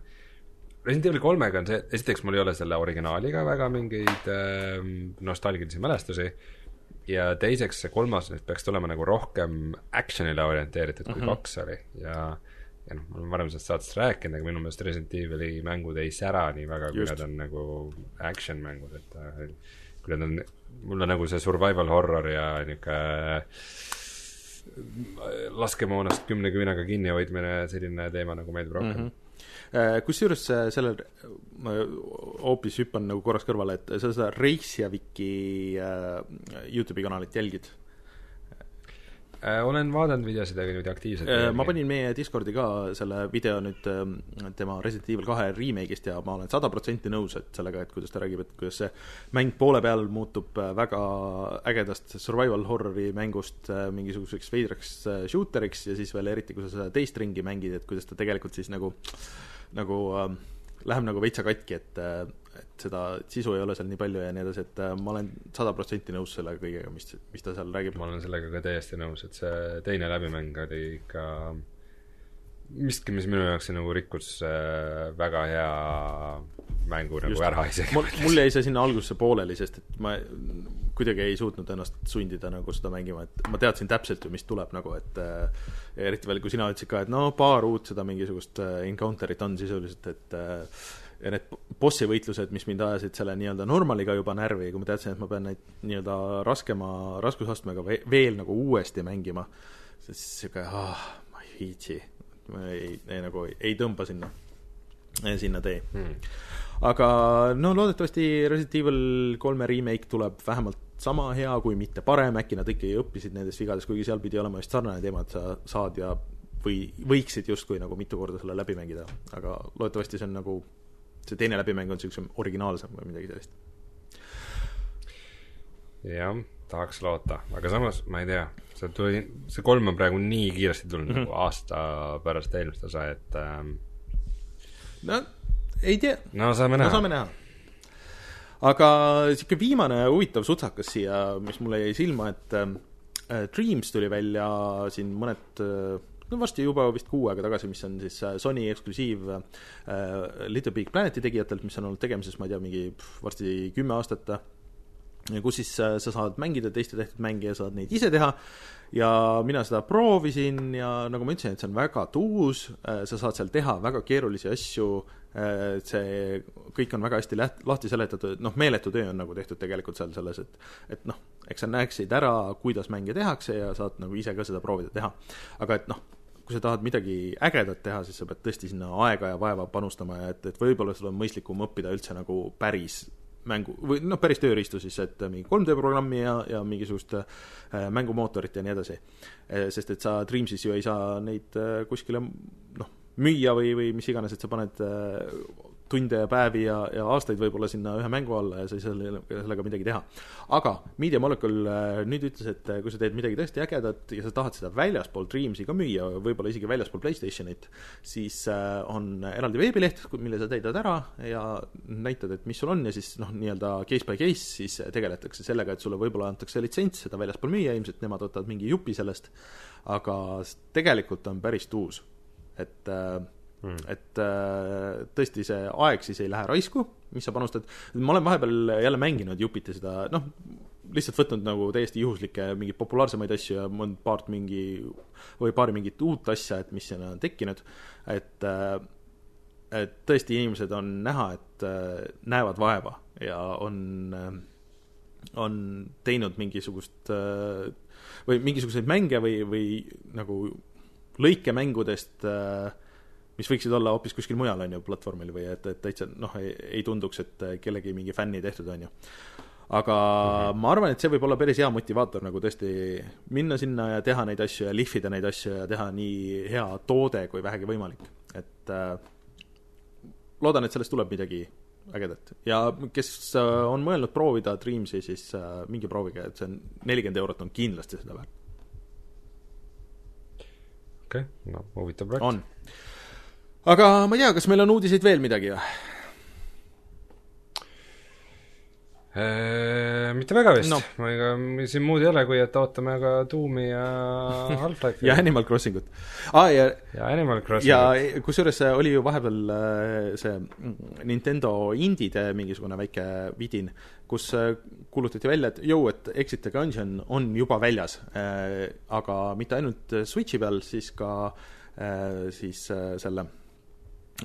Resident Evil kolmega on see, esiteks mul ei ole selle originaaliga väga mingeid äh, nostalgilisi mälestusi ja teiseks see kolmas nüüd peaks tulema nagu rohkem action'ile orienteeritud kui mm -hmm. kaks oli ja ja noh, ma olen varem sellest saatest rääkinud, aga minu meelest Resident Evil'i mängud ei sära nii väga, kui nad on nagu action mängud, et äh, kui nad on, mulle nagu see survival horror ja niisugune laskemoonast kümne küünega kinni hoidmine, selline teema nagu meeldib rohkem mm. -hmm kusjuures sellel, ma hoopis hüppan nagu korraks kõrvale, et sa seda Reisjaviki äh, Youtube'i kanalit jälgid? Olen vaadanud videosid, aga niimoodi aktiivselt ma panin meie Discordi ka selle video nüüd tema Resident Evil kahe remake'ist ja ma olen sada protsenti nõus, et sellega, et kuidas ta räägib, et kuidas see mäng poole peal muutub väga ägedast survival horror'i mängust mingisuguseks veidraks shooteriks ja siis veel eriti, kui sa seda teist ringi mängid, et kuidas ta tegelikult siis nagu nagu äh, läheb nagu veitsa katki, et, äh, et seda sisu ei ole seal nii palju ja nii edasi, et äh, ma olen sada protsenti nõus selle kõigega, mis, mis ta seal räägib. ma olen sellega ka täiesti nõus, et see teine läbimäng oli ikka miski, mis minu jaoks nagu rikkus äh, väga hea mängu nagu Just. ära isegi. mul jäi see sinna algusesse pooleli, sest et ma kuidagi ei suutnud ennast sundida nagu seda mängima, et ma teadsin täpselt ju, mis tuleb nagu, et äh, eriti veel, kui sina ütlesid ka, et no paar uut seda mingisugust encounter'it on sisuliselt, et ja need bossi võitlused, mis mind ajasid selle nii-öelda normaliga juba närvi, kui ma teadsin, et ma pean neid nii-öelda raskema raskusastmega veel nagu uuesti mängima, siis sihuke, ah, ma ei viitsi, ma ei, ei nagu ei tõmba sinna, sinna tee. Hmm. Aga no loodetavasti Resident Evil kolme remake tuleb vähemalt sama hea, kui mitte parem, äkki nad ikkagi õppisid nendest vigadest, kuigi seal pidi olema vist sarnane teema, et sa saad ja või võiksid justkui nagu mitu korda selle läbi mängida, aga loodetavasti see on nagu, see teine läbimäng on niisugusem originaalsem või midagi sellist. jah, tahaks loota, aga samas ma ei tea, see tuli, see kolm on praegu nii kiiresti tulnud mm -hmm. nagu aasta pärast eelmist osa, et ähm... no ei tea. no saame näha. no saame näha aga niisugune viimane huvitav sutsakas siia, mis mulle jäi silma, et äh, Dreams tuli välja siin mõned äh, no varsti juba vist kuu aega tagasi, mis on siis äh, Sony eksklusiiv äh, Little Big Planeti tegijatelt, mis on olnud tegemises, ma ei tea, mingi pff, varsti kümme aastat, kus siis äh, sa saad mängida teiste tehtud mänge ja saad neid ise teha ja mina seda proovisin ja nagu ma ütlesin, et see on väga tuus, äh, sa saad seal teha väga keerulisi asju, Äh, see kõik on väga hästi läht-, lahti seletatud, noh, meeletu töö on nagu tehtud tegelikult seal selles, et et noh, eks sa näeksid ära, kuidas mänge tehakse ja saad nagu ise ka seda proovida teha. aga et noh, kui sa tahad midagi ägedat teha, siis sa pead tõesti sinna aega ja vaeva panustama ja et, et võib-olla sul on mõistlikum õppida üldse nagu päris mängu või noh, päris tööriistu siis, et mingi 3D programmi ja, ja mingisugust äh, mängumootorit ja nii edasi. Äh, sest et sa Dreamsis ju ei saa neid äh, kuskile noh, müüa või, või mis iganes, et sa paned äh, tunde ja päevi ja, ja aastaid võib-olla sinna ühe mängu alla ja sa ei saa selle, sellega midagi teha. aga Media Molecule äh, nüüd ütles, et äh, kui sa teed midagi tõesti ägedat ja sa tahad seda väljaspool Dreamsi ka müüa, võib-olla isegi väljaspool Playstationit, siis on eraldi veebileht, mille sa täidad ära ja näitad, et mis sul on ja siis noh, nii-öelda case by case siis tegeletakse sellega, et sulle võib-olla antakse litsents seda väljaspool müüa, ilmselt nemad võtavad mingi jupi sellest, aga tegelikult on päris tuus et mm. et äh, tõesti, see aeg siis ei lähe raisku, mis sa panustad, ma olen vahepeal jälle mänginud jupiti seda, noh, lihtsalt võtnud nagu täiesti juhuslikke mingeid populaarsemaid asju ja mõnd paart mingi või paari mingit uut asja, et mis sinna on tekkinud, et äh, et tõesti, inimesed on näha, et äh, näevad vaeva ja on on teinud mingisugust või mingisuguseid mänge või, või nagu lõikemängudest, äh, mis võiksid olla hoopis kuskil mujal, on ju, platvormil või et, et täitsa noh, ei, tunduks, et kellegi mingi fänni tehtud, on ju. aga mm -hmm. ma arvan, et see võib olla päris hea motivaator nagu tõesti minna sinna ja teha neid asju ja lihvida neid asju ja teha nii hea toode kui vähegi võimalik. et äh, loodan, et sellest tuleb midagi ägedat ja kes äh, on mõelnud proovida Dreamsi, siis äh, minge proovige, et see on nelikümmend eurot on kindlasti seda väärt okei okay., no huvitav projekt. on. Aga ma ei tea, kas meil on uudiseid veel midagi või? Eee, mitte väga vist no., ma ega, siin muud ei ole, kui et ootame ka Doomi ja Half-Life'i ja Animal Crossingut ah,. ja, ja Animal Crossingut. ja kusjuures oli ju vahepeal äh, see Nintendo indide mingisugune väike vidin, kus äh, kuulutati välja, et jõu, et Exit the Gungeon on juba väljas, äh, aga mitte ainult Switchi peal, siis ka siis selle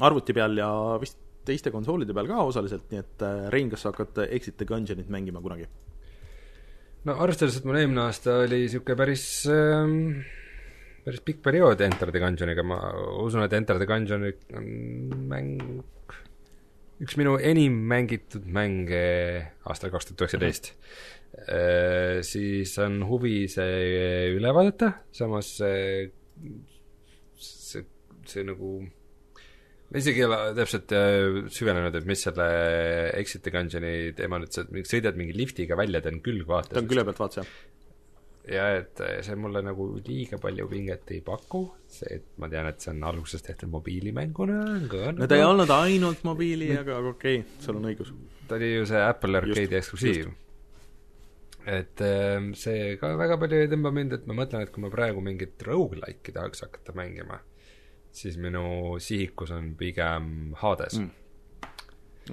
arvuti peal ja vist teiste konsoolide peal ka osaliselt, nii et äh, Rein, kas sa hakkad Exit the Gungeonit mängima kunagi? no arvestades, et mul eelmine aasta oli niisugune päris ähm, päris pikk periood Enter the Gungeoniga, ma usun, et Enter the Gungeon on mäng, üks minu enim mängitud mänge aastal kaks tuhat üheksateist. Äh, siis on huvi see üle vaadata, samas see, see, see nagu ma isegi ei ole täpselt äh, süvenenud, et mis selle Exit the Gungeoni teema nüüd, sa sõidad mingi liftiga välja, ta on külgvaates. ta on külje pealt vaates, jah ja et see mulle nagu liiga palju pinget ei paku, see, et ma tean, et see on alguses tehtud mobiilimänguna. no ta ei olnud ainult mobiili, aga okei okay,, sul on õigus. ta oli ju see Apple Arcade'i eksklusiiv. et ähm, see ka väga palju ei tõmba mind, et ma mõtlen, et kui ma praegu mingit rogu-like'i tahaks hakata mängima, siis minu sihikus on pigem Hades mm..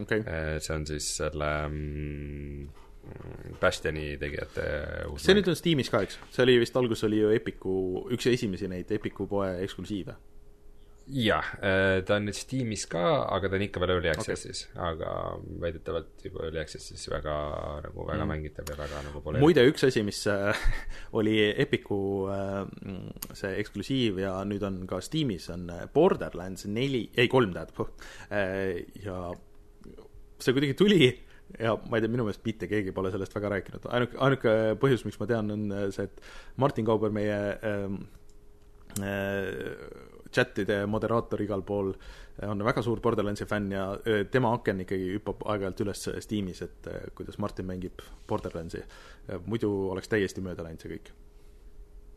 Okay. Äh, see on siis selle mm, Bastioni tegijate uus see mäng. nüüd on Steamis ka, eks? see oli vist, alguses oli ju Epiku, üks esimesi neid Epiku poe eksklusiive. Jah, äh, ta on nüüd Steamis ka, aga ta on ikka veel Early Access'is okay., aga väidetavalt juba Early Access'is väga nagu väga mm. mängitav ja väga nagu pole muide, üks asi, mis äh, oli Epiku äh, see eksklusiiv ja nüüd on ka Steamis, on Borderlands neli, ei kolm tähendab, ja see kuidagi tuli ja ma ei tea, minu meelest mitte keegi pole sellest väga rääkinud, ainuke, ainuke põhjus, miks ma tean, on see, et Martin Kauber, meie ähm, äh, chatide moderaator igal pool, on väga suur Borderlandsi fänn ja äh, tema aken ikkagi hüppab aeg-ajalt üles Steamis, et äh, kuidas Martin mängib Borderlandsi. muidu oleks täiesti mööda läinud see kõik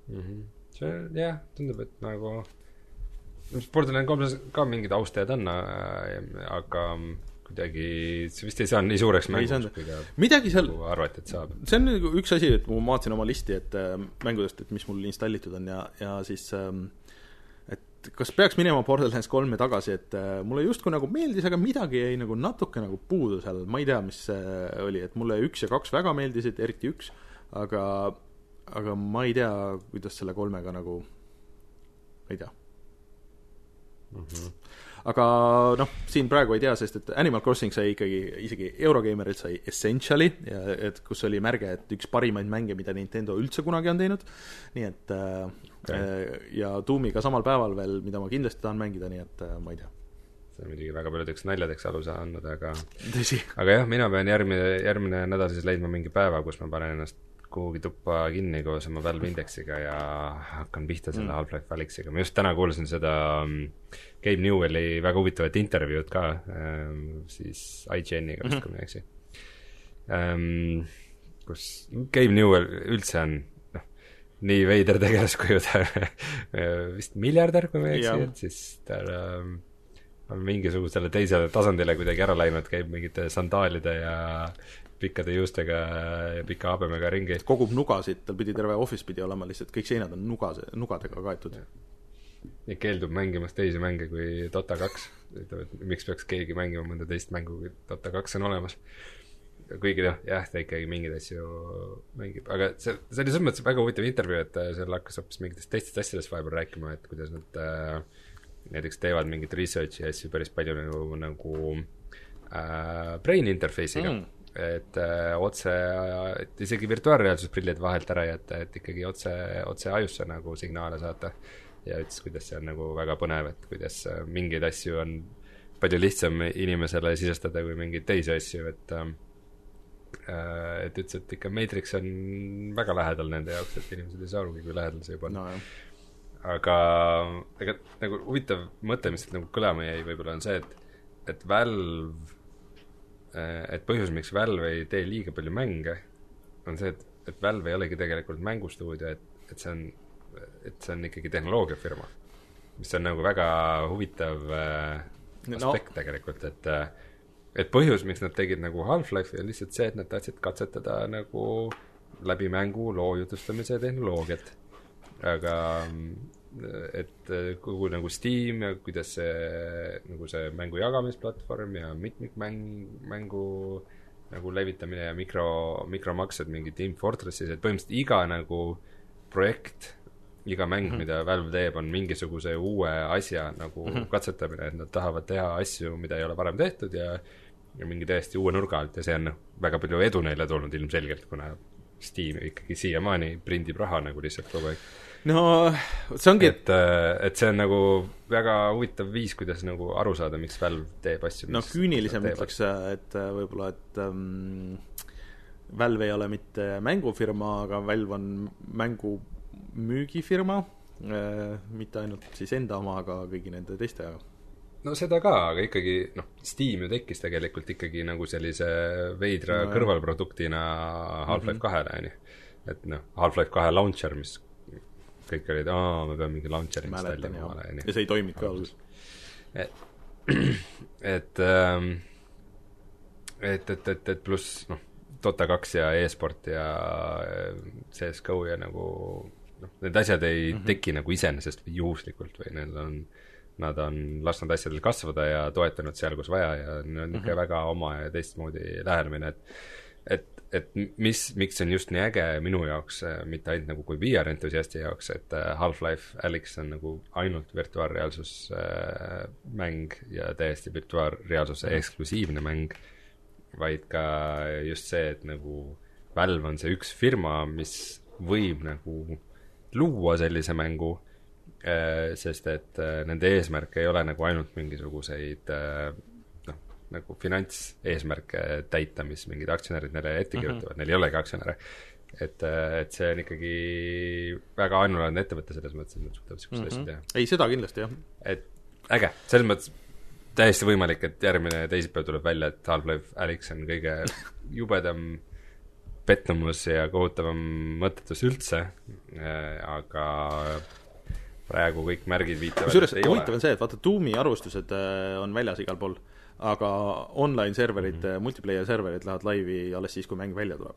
mm. -hmm. see jah, tundub, et nagu Borderland kolmes ka mingid austajad on, äh, aga kuidagi, see vist ei saanud nii suureks mänguks, kui ta midagi seal nagu arvati, et saab. see on nagu üks asi, et ma vaatasin oma listi, et äh, mängudest, et mis mul installitud on ja, ja siis ähm, et kas peaks minema Borderlands kolme tagasi, et äh, mulle justkui nagu meeldis, aga midagi jäi nagu natuke nagu puudu seal, ma ei tea, mis see oli, et mulle üks ja kaks väga meeldisid, eriti üks, aga aga ma ei tea, kuidas selle kolmega nagu, ei tea mm. -hmm aga noh, siin praegu ei tea, sest et Animal Crossing sai ikkagi, isegi Eurogeimerilt sai Essentiali et kus oli märge, et üks parimaid mänge, mida Nintendo üldse kunagi on teinud, nii et äh, okay. ja Doomiga samal päeval veel, mida ma kindlasti tahan mängida, nii et äh, ma ei tea. See on muidugi väga paljudeks naljadeks aluse andnud, aga aga jah, mina pean järgmine, järgmine nädal siis leidma mingi päeva, kus ma panen ennast kuhugi tuppa kinni koos oma Valve indeksiga ja hakkan pihta selle mm. Half-Life Alyxiga, ma just täna kuulasin seda um, Gabe Newelli väga huvitavat intervjuud ka um, siis IGN-iga vist mm, -hmm. kui ma ei eksi um,. kus Gabe Newell üldse on noh, nii veider tegelaskuju, ta vist miljardär, kui ma ei eksi, et siis tal um, on mingisugusele teisele tasandile kuidagi ära läinud, käib mingite sandaalide ja pikkade juustega ja pika habemega ringi. kogub nugasid, tal pidi terve office pidi olema lihtsalt, kõik seinad on nugas, nugadega kaetud. ja keeldub mängimast teisi mänge kui Dota kaks. ütleb, et miks peaks keegi mängima mõnda teist mängu, kui Dota kaks on olemas. kuigi noh, jah, ta ikkagi mingeid asju mängib, aga see, see oli selles mõttes väga huvitav intervjuu, et äh, seal hakkas hoopis mingitest teistest asjadest vahepeal rääkima, et kuidas nad äh, näiteks teevad mingit research'i ja asju päris palju nagu, nagu äh, brain interface'iga mm et äh, otse, et isegi virtuaalreaalsusprillid vahelt ära jätta, et ikkagi otse, otse ajusse nagu signaale saata. ja ütles, kuidas see on nagu väga põnev, et kuidas äh, mingeid asju on palju lihtsam inimesele sisestada kui mingeid teisi asju, et ähm, äh, et ütles, et ikka Matrix on väga lähedal nende jaoks, et inimesed ei saa arugi, kui lähedal see juba on no,. aga, aga nagu huvitav mõte, mis nagu kõlama jäi võib-olla on see, et, et Valve et põhjus, miks Valve ei tee liiga palju mänge, on see, et, et Valve ei olegi tegelikult mängustuudio, et, et see on, et see on ikkagi tehnoloogiafirma. mis on nagu väga huvitav äh, aspekt no. tegelikult, et äh, et põhjus, miks nad tegid nagu Half-Life'i, on lihtsalt see, et nad tahtsid katsetada nagu läbi mängu loo jutustamise tehnoloogiat. aga et äh, kogu nagu Steam ja kuidas see, nagu see mängu jagamisplatvorm ja mitmikmäng, mängu nagu levitamine ja mikro, mikromaksed mingi Team Fortressis, et põhimõtteliselt iga nagu projekt, iga mäng mm, -hmm. mida Valve teeb, on mingisuguse uue asja nagu mm -hmm. katsetamine, et nad tahavad teha asju, mida ei ole varem tehtud ja ja mingi täiesti uue nurga alt ja see on väga palju edu neile toonud ilmselgelt, kuna Steam ikkagi siiamaani prindib raha nagu lihtsalt kogu aeg no see ongi, et, äh, et see on nagu väga huvitav viis, kuidas nagu aru saada, miks Valve teeb asju. no küünilisem ütleks, et äh, võib-olla, et ähm, Valve ei ole mitte mängufirma, aga Valve on mängumüügifirma äh,, mitte ainult siis enda oma, aga kõigi nende teiste no seda ka, aga ikkagi noh, Steam ju tekkis tegelikult ikkagi nagu sellise veidra no, kõrvalproduktina Half-Life mhm. kahele, on ju. et noh, Half-Life kahe launcher, mis kõik olid, aa, me peame mingi launcher'i installima omale, ja see ei toiminud ka alguses. et, et ähm, et, et, et, et pluss noh, Dota kaks ja e-sport ja äh, CS GO ja nagu noh, need asjad ei mm -hmm. teki nagu iseenesest või juhuslikult või need on, nad on lasknud asjadel kasvada ja toetanud seal, kus vaja ja neil on niisugune mm -hmm. väga oma ja teistmoodi lähenemine, et et et mis, miks see on just nii äge minu jaoks, äh, mitte ainult nagu kui VR entusiasti jaoks, et äh, Half-Life Alyx on nagu ainult virtuaalreaalsus äh, mäng ja täiesti virtuaalreaalsuse eksklusiivne mäng, vaid ka just see, et nagu Valve on see üks firma, mis võib nagu luua sellise mängu äh,, sest et äh, nende eesmärk ei ole nagu ainult mingisuguseid äh, nagu finantseesmärke täita, mis mingid aktsionärid neile ette mhm. kirjutavad mm, -hmm. neil ei olegi aktsionäre. et, et see on ikkagi väga ainulaadne ettevõte selles mõttes, et nad suudavad niisuguseid mm -hmm. asju teha. ei, seda kindlasti, jah. et äge, selles mõttes täiesti võimalik, et järgmine teisipäev tuleb välja, et Half-Life Alyx on kõige jubedam pettumus ja kohutavam mõttetus üldse, äh, aga praegu kõik märgid viitavad kusjuures huvitav on see, et vaata, Doomi arvustused äh, on väljas igal pool aga online serverid mm, -hmm. multiplayer serverid lähevad laivi alles siis, kui mäng välja tuleb.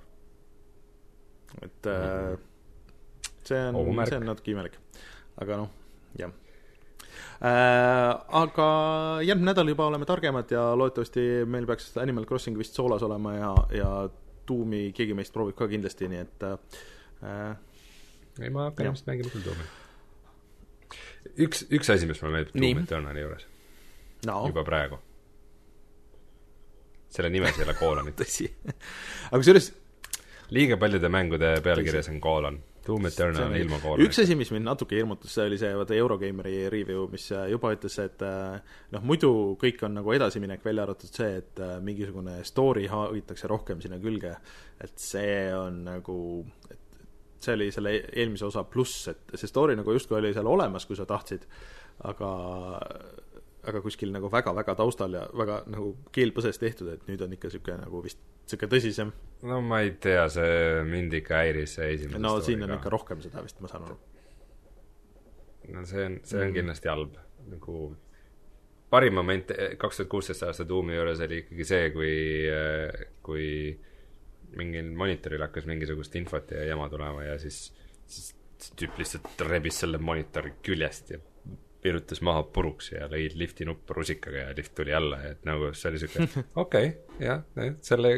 et mm -hmm. see on, see on natuke imelik. aga noh, jah äh,. aga järgmine nädal juba oleme targemad ja loodetavasti meil peaks Animal Crossing vist soolas olema ja, ja Doomi keegi meist proovib ka kindlasti, nii et äh, ei, ma hakkan ilmselt mängima küll Doomi. üks, üks asi, mis mulle meeldib Doom Eternali juures no. juba praegu selle nimes ei ole koolonit tõsi. aga kusjuures liiga paljude mängude pealkirjas on koolon. Doom Eternal on ilma koolonita. üks asi, mis mind natuke hirmutas, see oli see vaata Eurogeimeri review, mis äh, juba ütles, et äh, noh, muidu kõik on nagu edasiminek, välja arvatud see, et äh, mingisugune story haagitakse rohkem sinna külge. et see on nagu, et see oli selle eelmise osa pluss, et see story nagu justkui oli seal olemas, kui sa tahtsid, aga aga kuskil nagu väga-väga taustal ja väga nagu keel põses tehtud, et nüüd on ikka niisugune nagu vist niisugune tõsisem. no ma ei tea, see mind ikka häiris, see esimene no siin on ka. ikka rohkem seda vist, ma saan aru. no see on, see on mm. kindlasti halb, nagu parim moment eh, kaks tuhat kuusteist aasta Doomi juures oli ikkagi see, kui, eh, kui mingil monitoril hakkas mingisugust infot ja jama tulema ja siis, siis tüüp lihtsalt rebis selle monitori küljest ja virutas maha puruks ja lõi lifti nuppu rusikaga ja lift tuli alla, et nagu see oli siuke, okei okay,, jah, selle,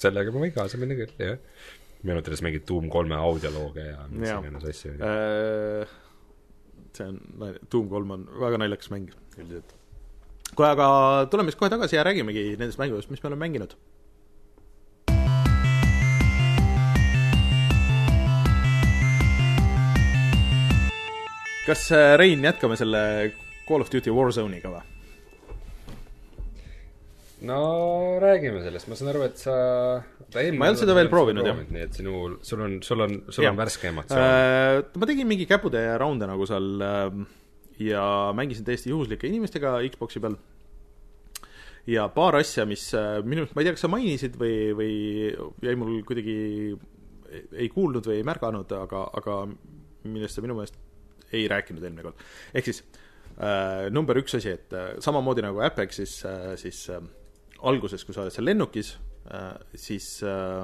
sellega ma võin kaasa minna küll, jah. meenutades mingeid Doom kolme audiolooge ja mis iganes asju äh,. see on, Doom kolm on väga naljakas mäng üldiselt. kuule, aga tuleme siis kohe tagasi ja räägimegi nendest mängudest, mis me oleme mänginud kas äh, Rein, jätkame selle Call of Duty Warzone'iga või? no räägime sellest, ma saan aru, et sa ma ei olnud seda veel proovinud, jah. nii et sinu, sul on, sul on, sul ja. on värske emotsioon äh,. ma tegin mingi käputäie raunde nagu seal äh, ja mängisin täiesti juhuslike inimestega Xbox'i peal. ja paar asja, mis äh, minu, ma ei tea, kas sa mainisid või, või jäi mul kuidagi ei kuulnud või ei märganud, aga, aga millest sa minu meelest ei rääkinud eelmine kord. ehk siis äh, number üks asi, et äh, samamoodi nagu Apexis äh,, siis äh, alguses, kui sa oled seal lennukis äh,, siis äh,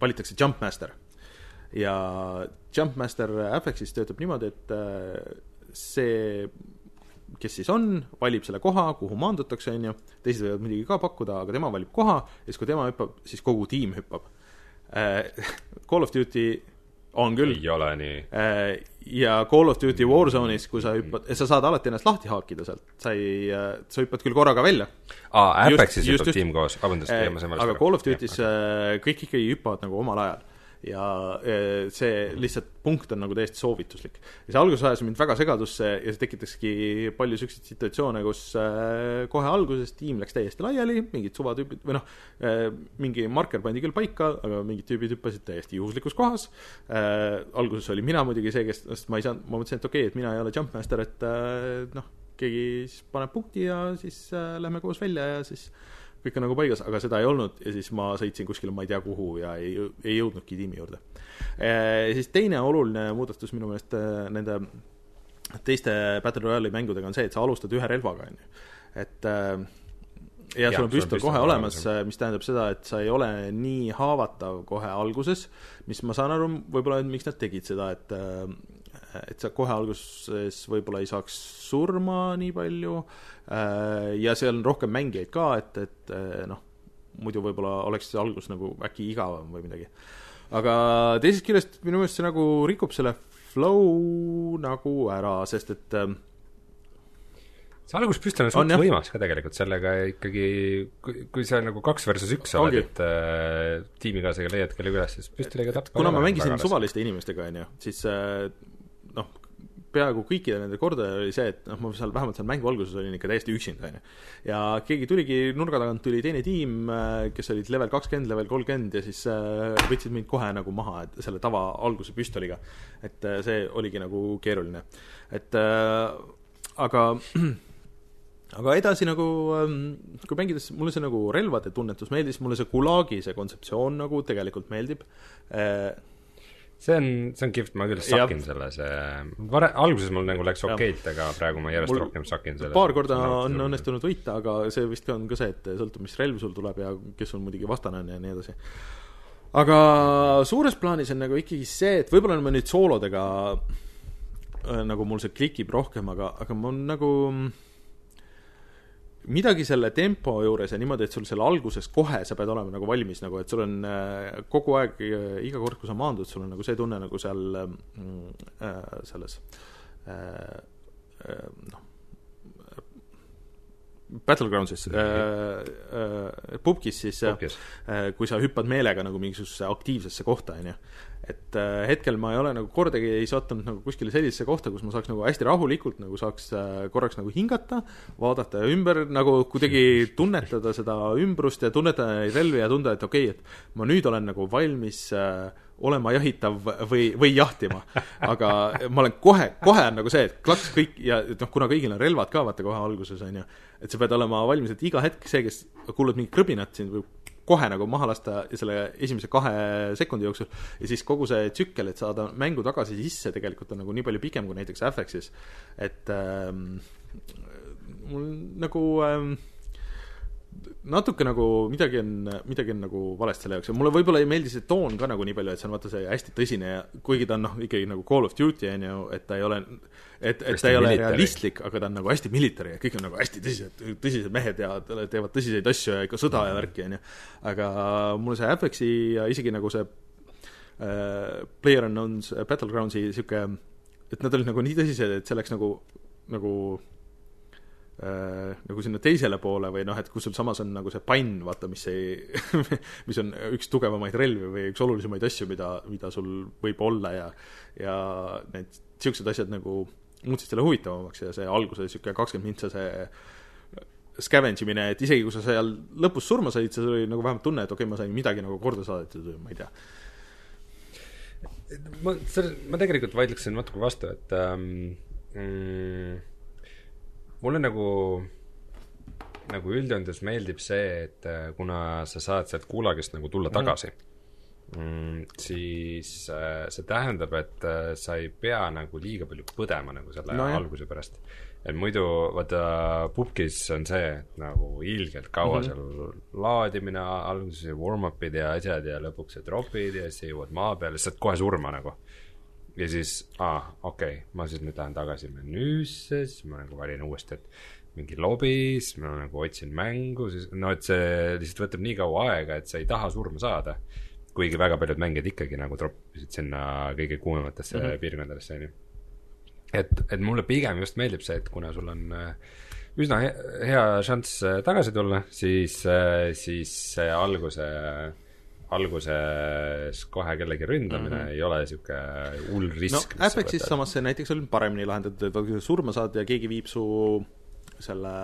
valitakse Jumpmaster. ja Jumpmaster Apexis töötab niimoodi, et äh, see kes siis on, valib selle koha, kuhu maandutakse, on ju, teised võivad muidugi ka pakkuda, aga tema valib koha ja siis, kui tema hüppab, siis kogu tiim hüppab äh,. Call of Duty on küll. ei ole nii äh,. ja Call of Duty Warzone'is, kui sa hüppad, sa saad alati ennast lahti haakida sealt, sa ei, äh, sa hüppad küll korraga välja. aa, Apexis hüppab tiim koos, vabandust äh,, ma sain valesti aga Call of Duty's kõik ikkagi hüppavad nagu omal ajal. Ja eh, see lihtsalt punkt on nagu täiesti soovituslik. ja see alguses ajas mind väga segadusse ja see tekitaski palju niisuguseid situatsioone, kus eh, kohe alguses tiim läks täiesti laiali, mingid suvatüübid või noh, eh, mingi marker pandi küll paika, aga mingid tüübid hüppasid täiesti juhuslikus kohas. alguses olin mina muidugi see, kes, sest ma ei saanud, ma mõtlesin, et okei okay,, et mina ei ole jumpmaster, et noh, keegi siis paneb punkti ja siis lähme koos välja ja siis kõik on nagu paigas, aga seda ei olnud ja siis ma sõitsin kuskile ma ei tea kuhu ja ei, ei jõudnudki tiimi juurde. siis teine oluline muudatus minu meelest nende teiste Battle Royale'i mängudega on see, et sa alustad ühe relvaga, on ju. et ja, ja sul on püstol kohe olemas, mis tähendab seda, et sa ei ole nii haavatav kohe alguses, mis ma saan aru, võib-olla, miks nad tegid seda, et et sa kohe alguses võib-olla ei saaks surma nii palju äh, ja seal on rohkem mängijaid ka, et, et äh, noh, muidu võib-olla oleks see algus nagu äkki igavam või midagi. aga teisest küljest minu meelest see nagu rikub selle flow nagu ära, sest et äh, see alguspüstol on suhteliselt võimas ka tegelikult, sellega ikkagi, kui, kui sa nagu kaks versus üks oled, et äh, tiimikaaslasega leiad kelle üles, siis püstoliga tappa kuna ma mängisin suvaliste inimestega, on ju, siis äh, peaaegu kõikide nende kordaja oli see, et noh, ma seal vähemalt seal mängu alguses olin ikka täiesti üksinda, on ju. ja keegi tuligi, nurga tagant tuli teine tiim, äh, kes olid level kakskümmend, level kolmkümmend ja siis äh, võtsid mind kohe nagu maha, et selle tava alguse püstoliga. et äh, see oligi nagu keeruline. et aga aga edasi nagu, ähm, kui mängides, mulle see nagu relvade tunnetus meeldis, mulle see Gulagi see kontseptsioon nagu tegelikult meeldib see on, see on kihvt, ma küll sakin selle, see, vare-, alguses mul nagu läks okeilt, aga praegu ma järjest mul rohkem sakin selle. paar korda on õnnestunud võita, aga see vist on ka see, et sõltub, mis relv sul tuleb ja kes sul muidugi vastane on ja nii edasi. aga suures plaanis on nagu ikkagi see, et võib-olla ma nüüd soolodega äh, nagu mul see klikib rohkem, aga, aga mul nagu midagi selle tempo juures ja niimoodi, et sul seal alguses kohe sa pead olema nagu valmis nagu, et sul on äh, kogu aeg, äh, iga kord, kui sa maandud, sul on nagu see tunne nagu seal mm, äh, selles äh, äh, noh, Battlegroundsis äh, äh, pubgis siis äh, kui sa hüppad meelega nagu mingisugusesse aktiivsesse kohta, on ju. Et äh, hetkel ma ei ole nagu kordagi ei sattunud nagu kuskile sellisesse kohta, kus ma saaks nagu hästi rahulikult nagu saaks äh, korraks nagu hingata, vaadata ümber nagu kuidagi tunnetada seda ümbrust ja tunnetada neid relvi ja tunda, et okei okay,, et ma nüüd olen nagu valmis äh, olema jahitav või, või jahtima. aga ma olen kohe, kohe on nagu see, et klaks kõik ja et noh, kuna kõigil on relvad ka vaata kohe alguses, on ju, et sa pead olema valmis, et iga hetk see, kes kuuleb mingit krõbinat, sind võib kohe nagu maha lasta selle esimese kahe sekundi jooksul ja siis kogu see tsükkel, et saada mängu tagasi sisse, tegelikult on nagu nii palju pikem kui näiteks FX-is. et ähm, mul nagu ähm, natuke nagu midagi on, midagi on nagu valesti selle jaoks ja mulle võib-olla ei meeldi see toon ka nagu nii palju, et see on vaata see hästi tõsine ja kuigi ta on noh, ikkagi nagu Call of Duty on ju, et ta ei ole, et, et ta ei ole military. realistlik, aga ta on nagu hästi military ja kõik on nagu hästi tõsised, tõsised mehed ja teevad tõsiseid asju ja ikka sõda ja värki, on ju. aga mulle see Apexi ja isegi nagu see äh, PlayerUnknown's Battlegroundsi niisugune, et nad olid nagu nii tõsised, et see läks nagu, nagu nagu sinna teisele poole või noh, et kus sul samas on nagu see pann, vaata, mis ei mis on üks tugevamaid relvi või üks olulisemaid asju, mida, mida sul võib olla ja ja need niisugused asjad nagu muutsid selle huvitavamaks ja see alguse niisugune kakskümmend mintsa see scavenge imine, et isegi kui sa seal lõpus surma said, siis oli nagu vähemalt tunne, et okei okay,, ma sain midagi nagu korda saadetud või ma ei tea. ma, selle, ma tegelikult vaidleksin natuke vastu, et ähm, mm, mulle nagu, nagu üldjoontes meeldib see, et äh, kuna sa saad sealt kuulagist nagu tulla mhm. tagasi mm., mm, siis äh, see tähendab, et äh, sa ei pea nagu liiga palju põdema nagu selle no, alguse pärast. et muidu vaata pubgis on see, et nagu ilgelt kaua mm -hmm. seal laadimine, alguses warm-up'id ja asjad ja lõpuks sa drop'id ja siis jõuad maa peale, saad kohe surma nagu ja siis, aa, okei okay,, ma siis nüüd lähen tagasi menüüsse, siis ma nagu valin uuesti, et mingi lobi, siis ma nagu otsin mängu, siis no et see lihtsalt võtab nii kaua aega, et sa ei taha surma saada. kuigi väga paljud mängijad ikkagi nagu troppisid sinna kõige kuumematesse mm -hmm. piirkondadesse, on ju. et, et mulle pigem just meeldib see, et kuna sul on äh, üsna hea, šanss äh, tagasi tulla, siis, äh, siis see alguse alguses kohe kellegi ründamine mm -hmm. ei ole niisugune hull risk. no Apexis samas see näiteks on paremini lahendatud, et kui sa surma saad ja keegi viib su selle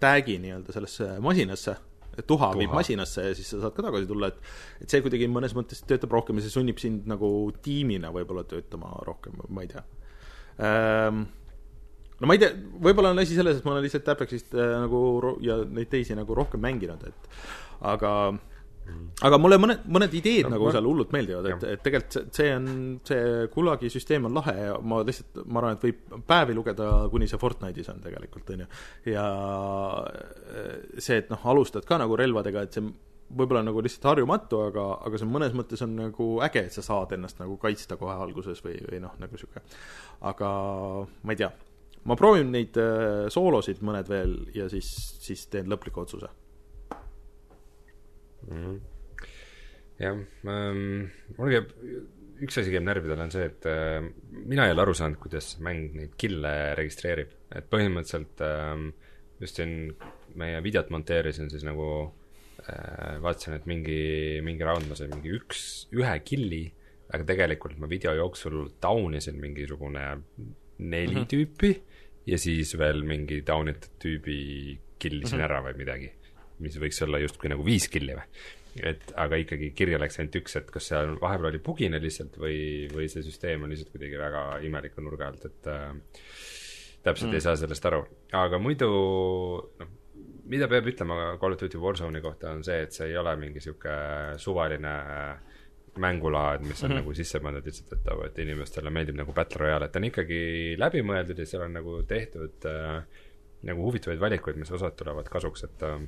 tag'i nii-öelda sellesse masinasse, tuha viib masinasse ja siis sa saad ka tagasi tulla, et et see kuidagi mõnes mõttes töötab rohkem ja see sunnib sind nagu tiimina võib-olla töötama rohkem, ma ei tea ähm, no ma ei tea, võib-olla on asi selles, et ma olen lihtsalt Apexist äh, nagu ja neid teisi nagu rohkem mänginud, et aga aga mulle mõned, mõned ideed no, nagu ma... seal hullult meeldivad, et, et tegelikult see, on, see Gulagi süsteem on lahe ja ma lihtsalt, ma arvan, et võib päevi lugeda, kuni see Fortnite'is on tegelikult, on ju. ja see, et noh, alustad ka nagu relvadega, et see võib-olla nagu lihtsalt harjumatu, aga, aga see mõnes mõttes on nagu äge, et sa saad ennast nagu kaitsta kohe alguses või, või noh, nagu niisugune. aga ma ei tea, ma proovin neid äh, soolosid mõned veel ja siis, siis teen lõpliku otsuse. Jah ähm,, mul käib, üks asi käib närvidele, on see, et äh, mina ei ole aru saanud, kuidas mäng neid kill'e registreerib, et põhimõtteliselt äh, just siin meie videot monteerisin, siis nagu äh, vaatasin, et mingi, mingi round ma sain mingi üks, ühe kill'i, aga tegelikult ma video jooksul down isin mingisugune neli mm -hmm. tüüpi ja siis veel mingi down itud tüübi kill isin mm -hmm. ära või midagi mis võiks olla justkui nagu viis killi või. et aga ikkagi kirja läks ainult üks, et kas seal vahepeal oli bugine lihtsalt või, või see süsteem on lihtsalt kuidagi väga imeliku nurga alt, et äh, täpselt mm. ei saa sellest aru, aga muidu noh, mida peab ütlema Call of Duty Warzone'i kohta, on see, et see ei ole mingi sihuke suvaline mängulaad, mis on mm -hmm. nagu sisse pandud lihtsalt, et et inimestele meeldib nagu Battle Royale, et ta on ikkagi läbimõeldud ja seal on nagu tehtud äh, nagu huvitavaid valikuid, mis osad tulevad kasuks, et äh,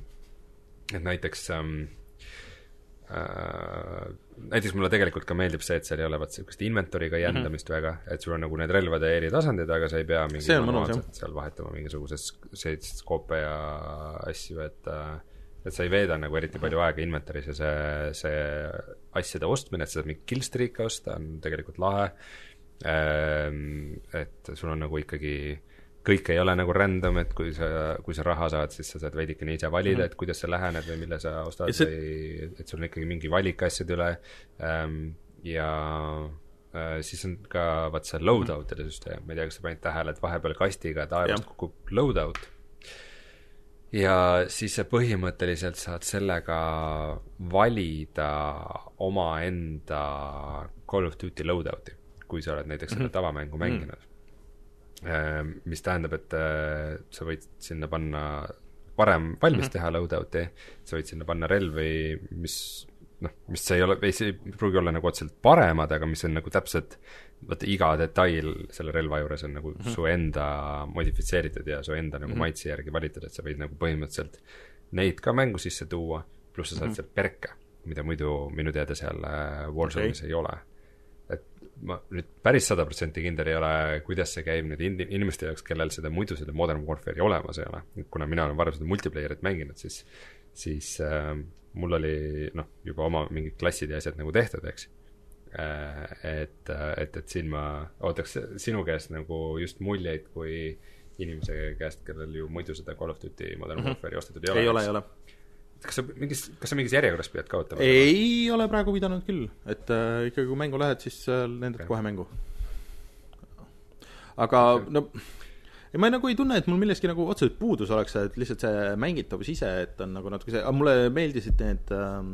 et näiteks ähm, äh, näiteks mulle tegelikult ka meeldib see, et seal ei ole vaat sihukest inventory'ga mhm. jändamist mm -hmm. väga, et sul on nagu need relvade eri tasandid, aga sa ei pea mingi manuaalselt seal vahetama mingisuguseid skoope ja asju, et äh, et sa ei veeda nagu eriti palju aega inventory's ja see, see asjade ostmine, et sa saad mingit killstreak'e osta, on tegelikult lahe. Ähm, et sul on nagu ikkagi kõik ei ole nagu random, et kui sa, kui sa raha saad, siis sa saad veidikene ise valida mm, -hmm. et kuidas sa lähened või mille sa ostad see... või et sul on ikkagi mingi valik asjade üle ähm,. ja äh, siis on ka vaat see loadout'ide süsteem, ma ei tea, kas sa panid tähele, et vahepeal kastiga taevast kukub loadout. ja siis sa põhimõtteliselt saad sellega valida omaenda Call of Duty loadout'i, kui sa oled näiteks seda mm -hmm. tavamängu mänginud mm. -hmm mis tähendab, et äh, sa võid sinna panna varem valmis mm -hmm. teha loadout'i, sa võid sinna panna relvi, mis noh, mis ei ole, ei pruugi olla nagu otseselt paremad, aga mis on nagu täpselt vaata iga detail selle relva juures on nagu mm -hmm. su enda modifitseeritud ja su enda nagu mm -hmm. maitse järgi valitud, et sa võid nagu põhimõtteliselt neid ka mängu sisse tuua, pluss sa saad mm -hmm. sealt perke, mida muidu minu teada seal äh, Warzone'is okay. ei ole ma nüüd päris sada protsenti kindel ei ole, kuidas see käib nüüd in-, inimeste jaoks, kellel seda muidu seda Modern Warfare'i olemas ei ole. kuna mina olen varem seda multiplayer'it mänginud, siis, siis äh, mul oli noh, juba oma mingid klassid ja asjad nagu tehtud, eks äh,. et, et, et siin ma ootaks sinu käest nagu just muljeid kui inimese käest, kellel ju muidu seda Call of Duty Modern mm -hmm. Warfare'i ostetud ei ole. ei ole, ei ole kas sa mingis, kas sa mingis järjekorras pead ka ootama? ei ole praegu pidanud küll, et äh, ikkagi kui mängu lähed, siis äh, lendad okay. kohe mängu. aga okay. no ei, ma nagu ei tunne, et mul millestki nagu otseselt puudus oleks, et lihtsalt see mängitavus ise, et on nagu natuke see, aga mulle meeldisid need ähm,,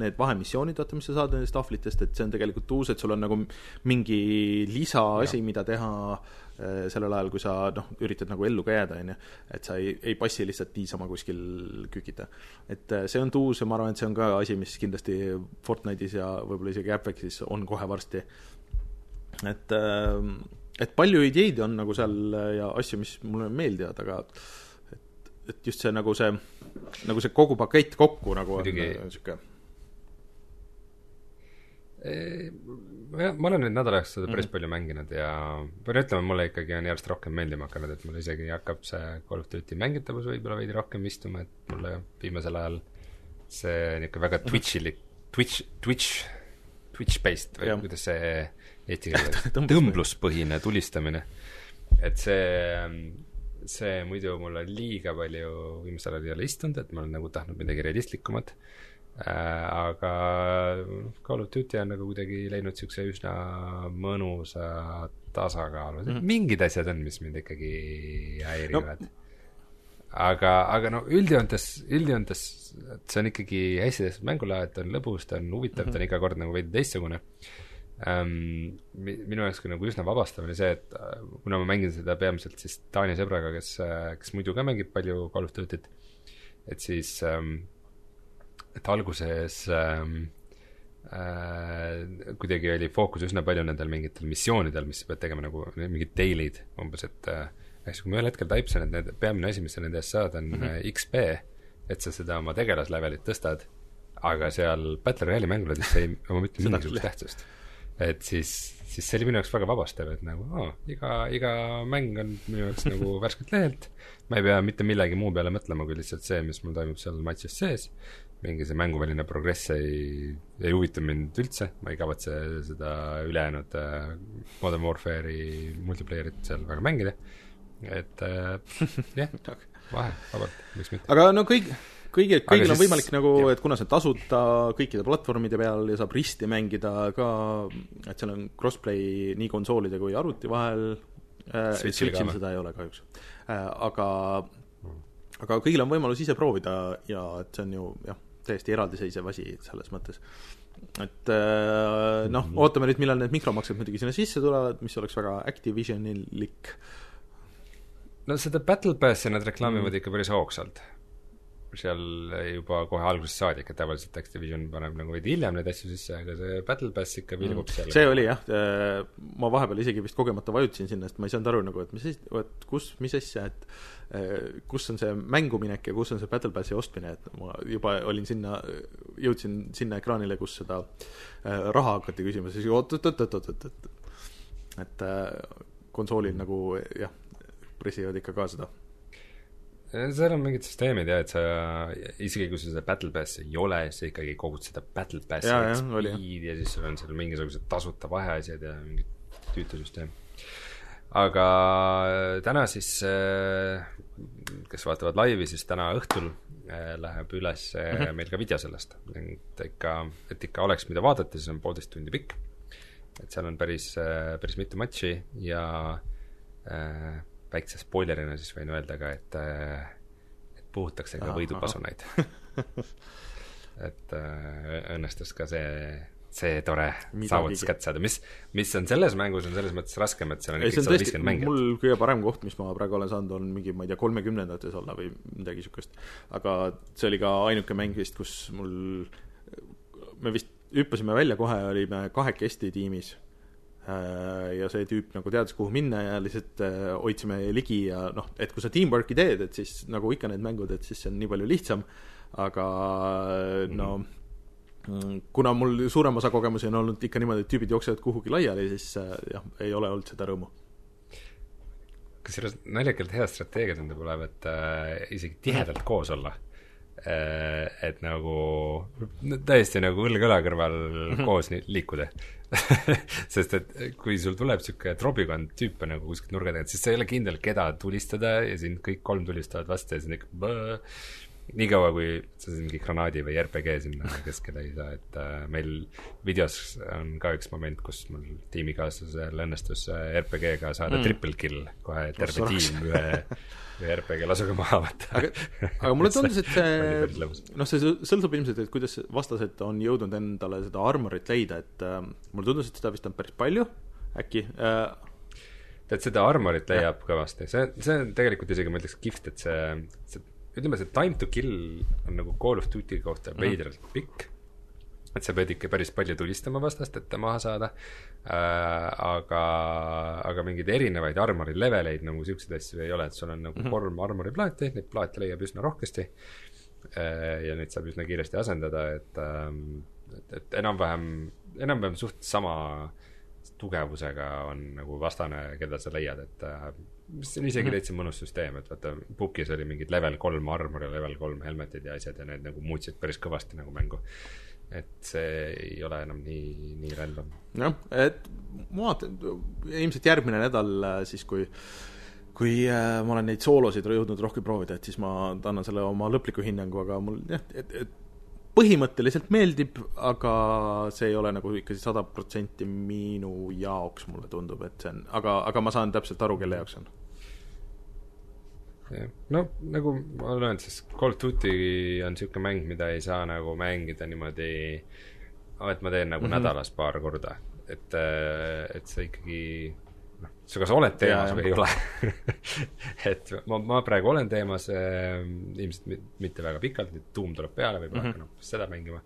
need vahemissioonid, vaata, mis sa saad nendest tahvlitest, et see on tegelikult uus, et sul on nagu mingi lisaasi, mida teha äh, sellel ajal, kui sa noh, üritad nagu ellu ka jääda, on ju. et sa ei, ei passi lihtsalt niisama kuskil kükita. et äh, see on uus ja ma arvan, et see on ka asi, mis kindlasti Fortnite'is ja võib-olla isegi Apexis on kohe varsti. et äh, et palju ideid on nagu seal ja asju, mis mulle meeldivad, aga et, et just see nagu see, nagu see kogu pakett kokku nagu Muidugi... on niisugune ma olen nüüd nädal aega seda päris mm. palju mänginud ja pean ütlema, mulle ikkagi on järjest rohkem meeldima hakanud, et mul isegi hakkab see Call of Duty mängitavus võib-olla veidi rohkem istuma, et mulle viimasel ajal see niisugune väga Twitch'ilik, Twitch, Twitch, Twitch-based või ja. kuidas see eesti keeles tõmbluspõhine tulistamine. et see, see muidu mul on liiga palju viimasel ajal ei ole istunud, et ma olen nagu tahtnud midagi realistlikumat. äh, aga Call of Duty on nagu kuidagi leidnud niisuguse üsna mõnusa tasakaalu mm, -hmm. mingid asjad on, mis mind ikkagi häirivad no aga, aga no üldjoontes, üldjoontes see on ikkagi hästi tehtud mängulaad, ta on lõbus, ta on huvitav mm, -hmm. ta on iga kord nagu veidi teistsugune ähm,. minu jaoks ka nagu üsna vabastav oli see, et äh, kuna ma mängin seda peamiselt siis Taani sõbraga, kes, äh, kes muidu ka mängib palju Call of Duty't, et siis ähm,, et alguses ähm, äh, kuidagi oli fookus üsna palju nendel mingitel missioonidel, mis sa pead tegema nagu mingid daily'd umbes, et äh, eks kui ma ühel hetkel taipsin, et need, peamine asi, mis sa nende eest saad, on mm -hmm. XP, et sa seda oma tegelaslevelit tõstad, aga seal Battle Royale'i mängudes ei oma mitte mingisugust tähtsust. et siis, siis see oli minu jaoks väga vabastav, et nagu aa, iga, iga mäng on minu jaoks nagu värskelt lehelt, ma ei pea mitte millegi muu peale mõtlema, kui lihtsalt see, mis mul toimub seal matšis sees, mingi see mänguväline progress ei, ei huvita mind üldse, ma ei kavatse seda ülejäänud äh, Modern Warfare'i multiplayerit seal väga mängida. Et äh, jah vahe, vabalt, miks mitte. aga no kõik, kõigi, kõigil siis, on võimalik nagu, et kuna see on tasuta kõikide platvormide peal ja saab risti mängida ka, et seal on crossplay nii konsoolide kui arvuti vahel äh,, Switchil seda ei ole kahjuks äh,, aga aga kõigil on võimalus ise proovida ja et see on ju jah, täiesti eraldiseisev asi selles mõttes. et äh, noh, mhm. ootame nüüd, millal need mikromaksed muidugi sinna sisse tulevad, mis oleks väga Activisionilik no seda Battle Passi nad reklaamivad mm. ikka päris hoogsalt. Seal juba kohe algusest saadik, et tavaliselt Activision paneb nagu veidi hiljem neid asju sisse, aga see Battle Pass ikka vilgub mm. seal. see oli jah, äh, ma vahepeal isegi vist kogemata vajutasin sinna, sest ma ei saanud aru nagu, et mis, et kus, mis asja, et äh, kus on see mänguminek ja kus on see Battle Passi ostmine, et ma juba olin sinna, jõudsin sinna ekraanile, kus seda äh, raha hakati küsima, siis oot-oot-oot-oot-oot-oot, et konsoolil mm. nagu jah pressivad ikka ka seda seal on mingid süsteemid jah, et sa, isegi kui sul seda Battle Passi ei ole, sa ikkagi kogud seda Battle Passi XP-d ja siis sul on seal mingisugused tasuta vaheasjad ja mingi tüütu süsteem. aga täna siis, äh, kes vaatavad laivi, siis täna õhtul äh, läheb üles mm -hmm. meil ka video sellest, et ikka, et ikka oleks, mida vaadata, siis on poolteist tundi pikk. et seal on päris, päris mitu matši ja äh, väikse spoilerina siis võin öelda ka, et, äh, et puhutakse ka võidupasunaid. Et äh, õnnestus ka see, see tore saavutus kätte saada, mis, mis on selles mängus, on selles mõttes raskem, et seal on ikkagi sada viiskümmend mängijat. mul kõige parem koht, mis ma praegu olen saanud, on mingi, ma ei tea, kolmekümnendates olla või midagi niisugust. aga see oli ka ainuke mäng vist, kus mul, me vist hüppasime välja kohe, olime kahekesti tiimis ja see tüüp nagu teadis, kuhu minna ja lihtsalt äh, hoidsime ligi ja noh, et kui sa teamwork'i teed, et siis nagu ikka need mängud, et siis see on nii palju lihtsam, aga mm -hmm. no kuna mul suurem osa kogemusi on olnud ikka niimoodi, et tüübid jooksevad kuhugi laiali, siis äh, jah, ei ole olnud seda rõõmu. kusjuures naljakalt hea strateegia tundub olevat äh, isegi tihedalt koos olla äh,. Et nagu täiesti nagu õlg õla kõrval -hmm. koos liikuda sest et kui sul tuleb niisugune trobikond tüüpe nagu kuskilt nurga tagant, siis sa ei ole kindel, keda tulistada ja sind kõik kolm tulistavad vastu ja siis on ikka niikaua, kui sa mingi granaadi või RPG sinna keskele ei saa, et äh, meil videos on ka üks moment, kus mul tiimikaaslasel õnnestus äh, RPG-ga saada mm. triple kill, kohe terve tiim ühe ühe RPG lasuga maha võtta. aga, aga mulle tundus, et see noh, see sõltub ilmselt, et kuidas vastased on jõudnud endale seda armorit leida, et äh, mulle tundus, et seda vist on päris palju, äkki äh, tead, seda armorit leiab kõvasti, see, see on tegelikult isegi, ma ütleks, kihvt, et see, see ütleme, see time to kill on nagu Call of Duty kohta mhm. veidralt mm. pikk et sa pead ikka päris palju tulistama vastast, et ta maha saada äh,. aga, aga mingeid erinevaid armori leveleid nagu siukseid asju ei ole, et sul on nagu mm -hmm. kolm armori plaati, neid plaate leiab üsna rohkesti äh,. ja neid saab üsna kiiresti asendada, et äh,, et, et enam-vähem, enam-vähem suht sama tugevusega on nagu vastane, keda sa leiad, et äh, mis on isegi mhm. täitsa mõnus süsteem, et vaata, Pukis oli mingid level kolm armor ja level kolm helmetid ja asjad ja need nagu muutsid päris kõvasti nagu mängu et see ei ole enam nii, nii random. jah, et ma vaatan, ilmselt järgmine nädal äh, siis, kui kui äh, ma olen neid soolosid jõudnud rohkem proovida, et siis ma annan selle oma lõpliku hinnangu, aga mul jah, et, et põhimõtteliselt meeldib, aga see ei ole nagu ikkagi sada protsenti minu jaoks, mulle tundub, et see on, aga, aga ma saan täpselt aru, kelle jaoks see on. No nagu ma olen öelnud, siis Call of Duty on niisugune mäng, mida ei saa nagu mängida niimoodi, et ma teen nagu mm. -hmm. nädalas paar korda, et, et sa ikkagi noh, sa kas oled teemas Jaa, või ei ole et ma, ma praegu olen teemas äh,, ilmselt mi- mitte väga pikalt, nüüd tuum tuleb peale, võib-olla Mhm. hakkan hoopis seda mängima,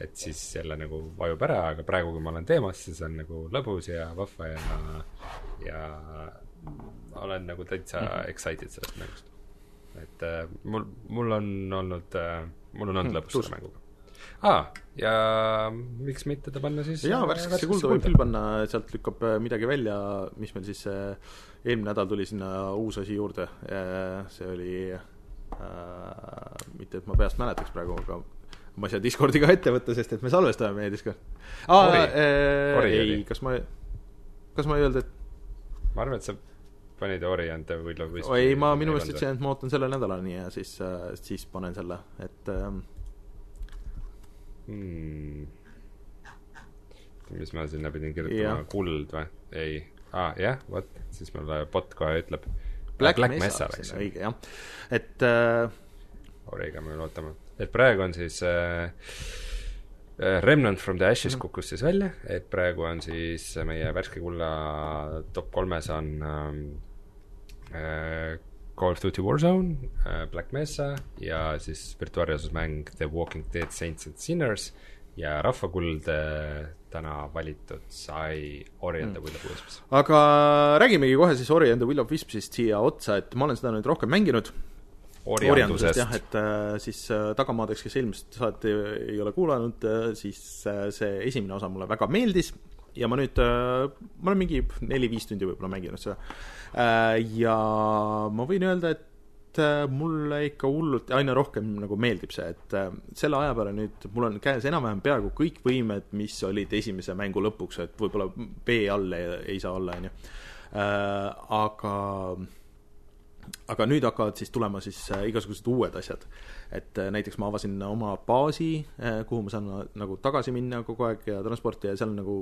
et siis jälle nagu vajub ära, aga praegu, kui ma olen teemas, siis on nagu lõbus ja vahva ja, ja olen nagu täitsa mm. -hmm. excited sellest mängust. Et äh, mul, mul on olnud äh,, mul on olnud Mm, lõbus selle mänguga. aa, ja miks mitte ta panna siis jaa, äh, värskesse kulda võib küll panna, sealt lükkab äh, midagi välja, mis meil siis äh, eelmine nädal tuli sinna uus asi juurde, see oli äh, mitte, et ma peast mäletaks praegu, aga ma ei saa Discordi ka ette võtta, sest et me salvestame meie Discord. Ori. Äh, ei kas ma, kas ma ei öelnud, et ma arvan, et sa panid Orient the Will of Wisps. ei, ma minu meelest ütlesin, et ma ootan selle nädalani ja siis, siis panen selle, et ähm, hmm.. mis ma sinna pidin kirjutama kuld või? ei, aa jah, vot, siis mul bot kohe ütleb. Black, Black Mesa, Mesa läks õige jah, et äh, Origa me veel ootame. et praegu on siis äh, äh, Remnant from the Ashes Mhm. kukkus siis välja, et praegu on siis meie värske kulla top kolmes on ähm, äh, Call of Duty Warzone äh,, Black Mesa ja siis virtuaalreaalsusmäng The Walking Dead Saints and Sinners ja rahvakuld täna valitud sai Ori and the Will of Wisps. aga räägimegi kohe siis Ori and the Will of Wispsist siia otsa, et ma olen seda nüüd rohkem mänginud. Oriandusest jah, et äh, siis tagamaadeks, kes eelmist saadet ei, ole kuulanud siis see esimene osa mulle väga meeldis ja ma nüüd ma olen mingi neli-viis tundi võib-olla mänginud seda. Ja ma võin öelda, et äh, mulle ikka hullult aina rohkem nagu meeldib see, et äh, selle aja peale nüüd mul on käes enam-vähem peaaegu kõik võimed, mis olid esimese mängu lõpuks, et võib-olla B all ei, ei saa olla, onju. aga aga nüüd hakkavad siis tulema siis äh, igasugused uued asjad. et äh, näiteks ma avasin oma baasi, kuhu ma saan äh, nagu tagasi minna kogu aeg ja transporti ja seal on nagu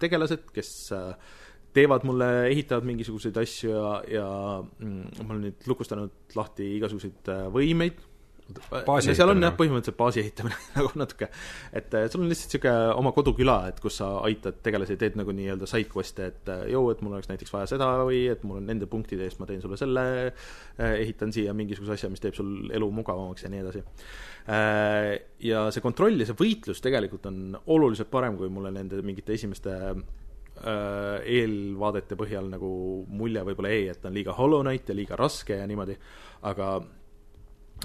tegelased, kes äh, teevad mulle, ehitavad mingisuguseid asju ja, ja mm, ma olen nüüd lukustanud lahti igasuguseid äh, võimeid. Seal on jah, põhimõtteliselt baasi ehitamine nagu natuke, et äh, sul on lihtsalt niisugune oma koduküla, et kus sa aitad tegelasi, teed nagu nii-öelda side quest'e, et äh, joo, et mul oleks näiteks vaja seda või et mul on nende punktide eest, ma teen sulle selle, ehitan siia mingisuguse asja, mis teeb sul elu mugavamaks ja nii edasi. Ja see kontroll ja see võitlus tegelikult on oluliselt parem, kui mulle nende mingite esimeste eelvaadete põhjal nagu mulje võib-olla jäi, et on liiga Hollow Knight ja liiga raske ja niimoodi, aga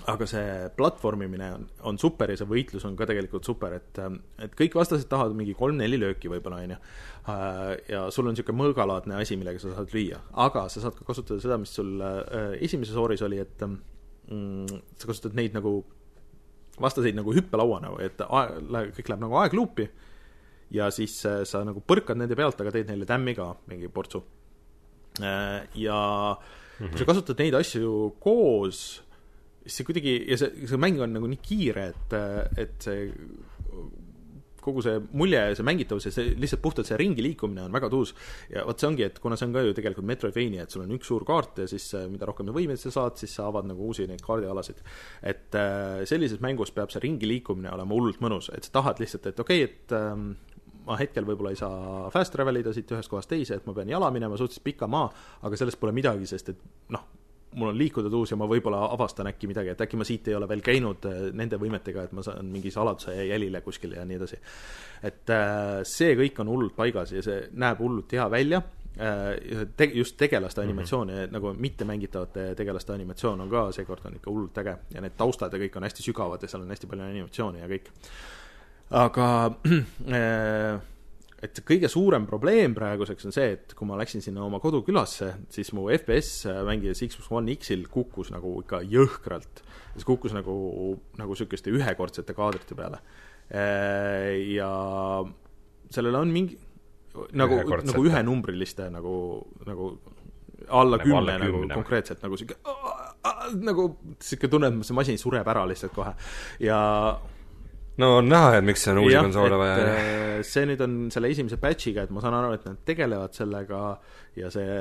aga see platvormimine on, on super ja see võitlus on ka tegelikult super, et, et kõik vastased tahavad mingi kolm-neli lööki võib-olla, on ju. ja sul on niisugune mõõgalaadne asi, millega sa saad lüüa, aga sa saad ka kasutada seda, mis sul äh, esimeses ooris oli, et mm, sa kasutad neid nagu vastaseid nagu hüppelauana või et aeg, kõik läheb nagu aegluupi ja siis äh, sa nagu põrkad nende pealt, aga teed neile tämmi ka mingi portsu. ja kui sa kasutad neid asju koos, siis see kuidagi ja see, see mäng on nagu nii kiire, et, et see kogu see mulje ja see mängitavus ja see lihtsalt puhtalt see ringi liikumine on väga tuus. ja vot see ongi, et kuna see on ka ju tegelikult Metroidvania, et sul on üks suur kaart ja siis äh, mida rohkem võimeid sa saad, siis sa avad nagu uusi neid kaardialasid. et äh, sellises mängus peab see ringi liikumine olema hullult mõnus, et sa tahad lihtsalt, et okei okay,, et ähm, ma hetkel võib-olla ei saa fast travel ida siit ühest kohast teise, et ma pean jala minema suhteliselt pika maa, aga sellest pole midagi, sest et noh, mul on liikuda tuus ja ma võib-olla avastan äkki midagi, et äkki ma siit ei ole veel käinud äh, nende võimetega, et ma saan mingi saladuse jälile kuskil ja nii edasi. et äh, see kõik on hullult paigas ja see näeb hullult hea välja äh, te-, just tegelaste animatsioon ja nagu mittemängitavate tegelaste animatsioon on ka seekord on ikka hullult äge ja need taustad ja kõik on hästi sügavad ja seal on hästi palju animatsiooni ja kõik. Aga äh, et kõige suurem probleem praeguseks on see, et kui ma läksin sinna oma kodukülasse, siis mu FPS mängides Xbox One X-il kukkus nagu ikka jõhkralt. see kukkus nagu, nagu niisuguste ühekordsete kaadrite peale. ja sellel on mingi nagu, nagu ühenumbriliste nagu, nagu alla Nagu kümne alla nagu kümne. konkreetselt nagu sihuke nagu sihuke tunne, et see masin sureb ära lihtsalt kohe ja no on näha, et miks on uusi Jah, konsoole vaja. äh, see nüüd on selle esimese batch'iga, et ma saan aru, et nad tegelevad sellega ja see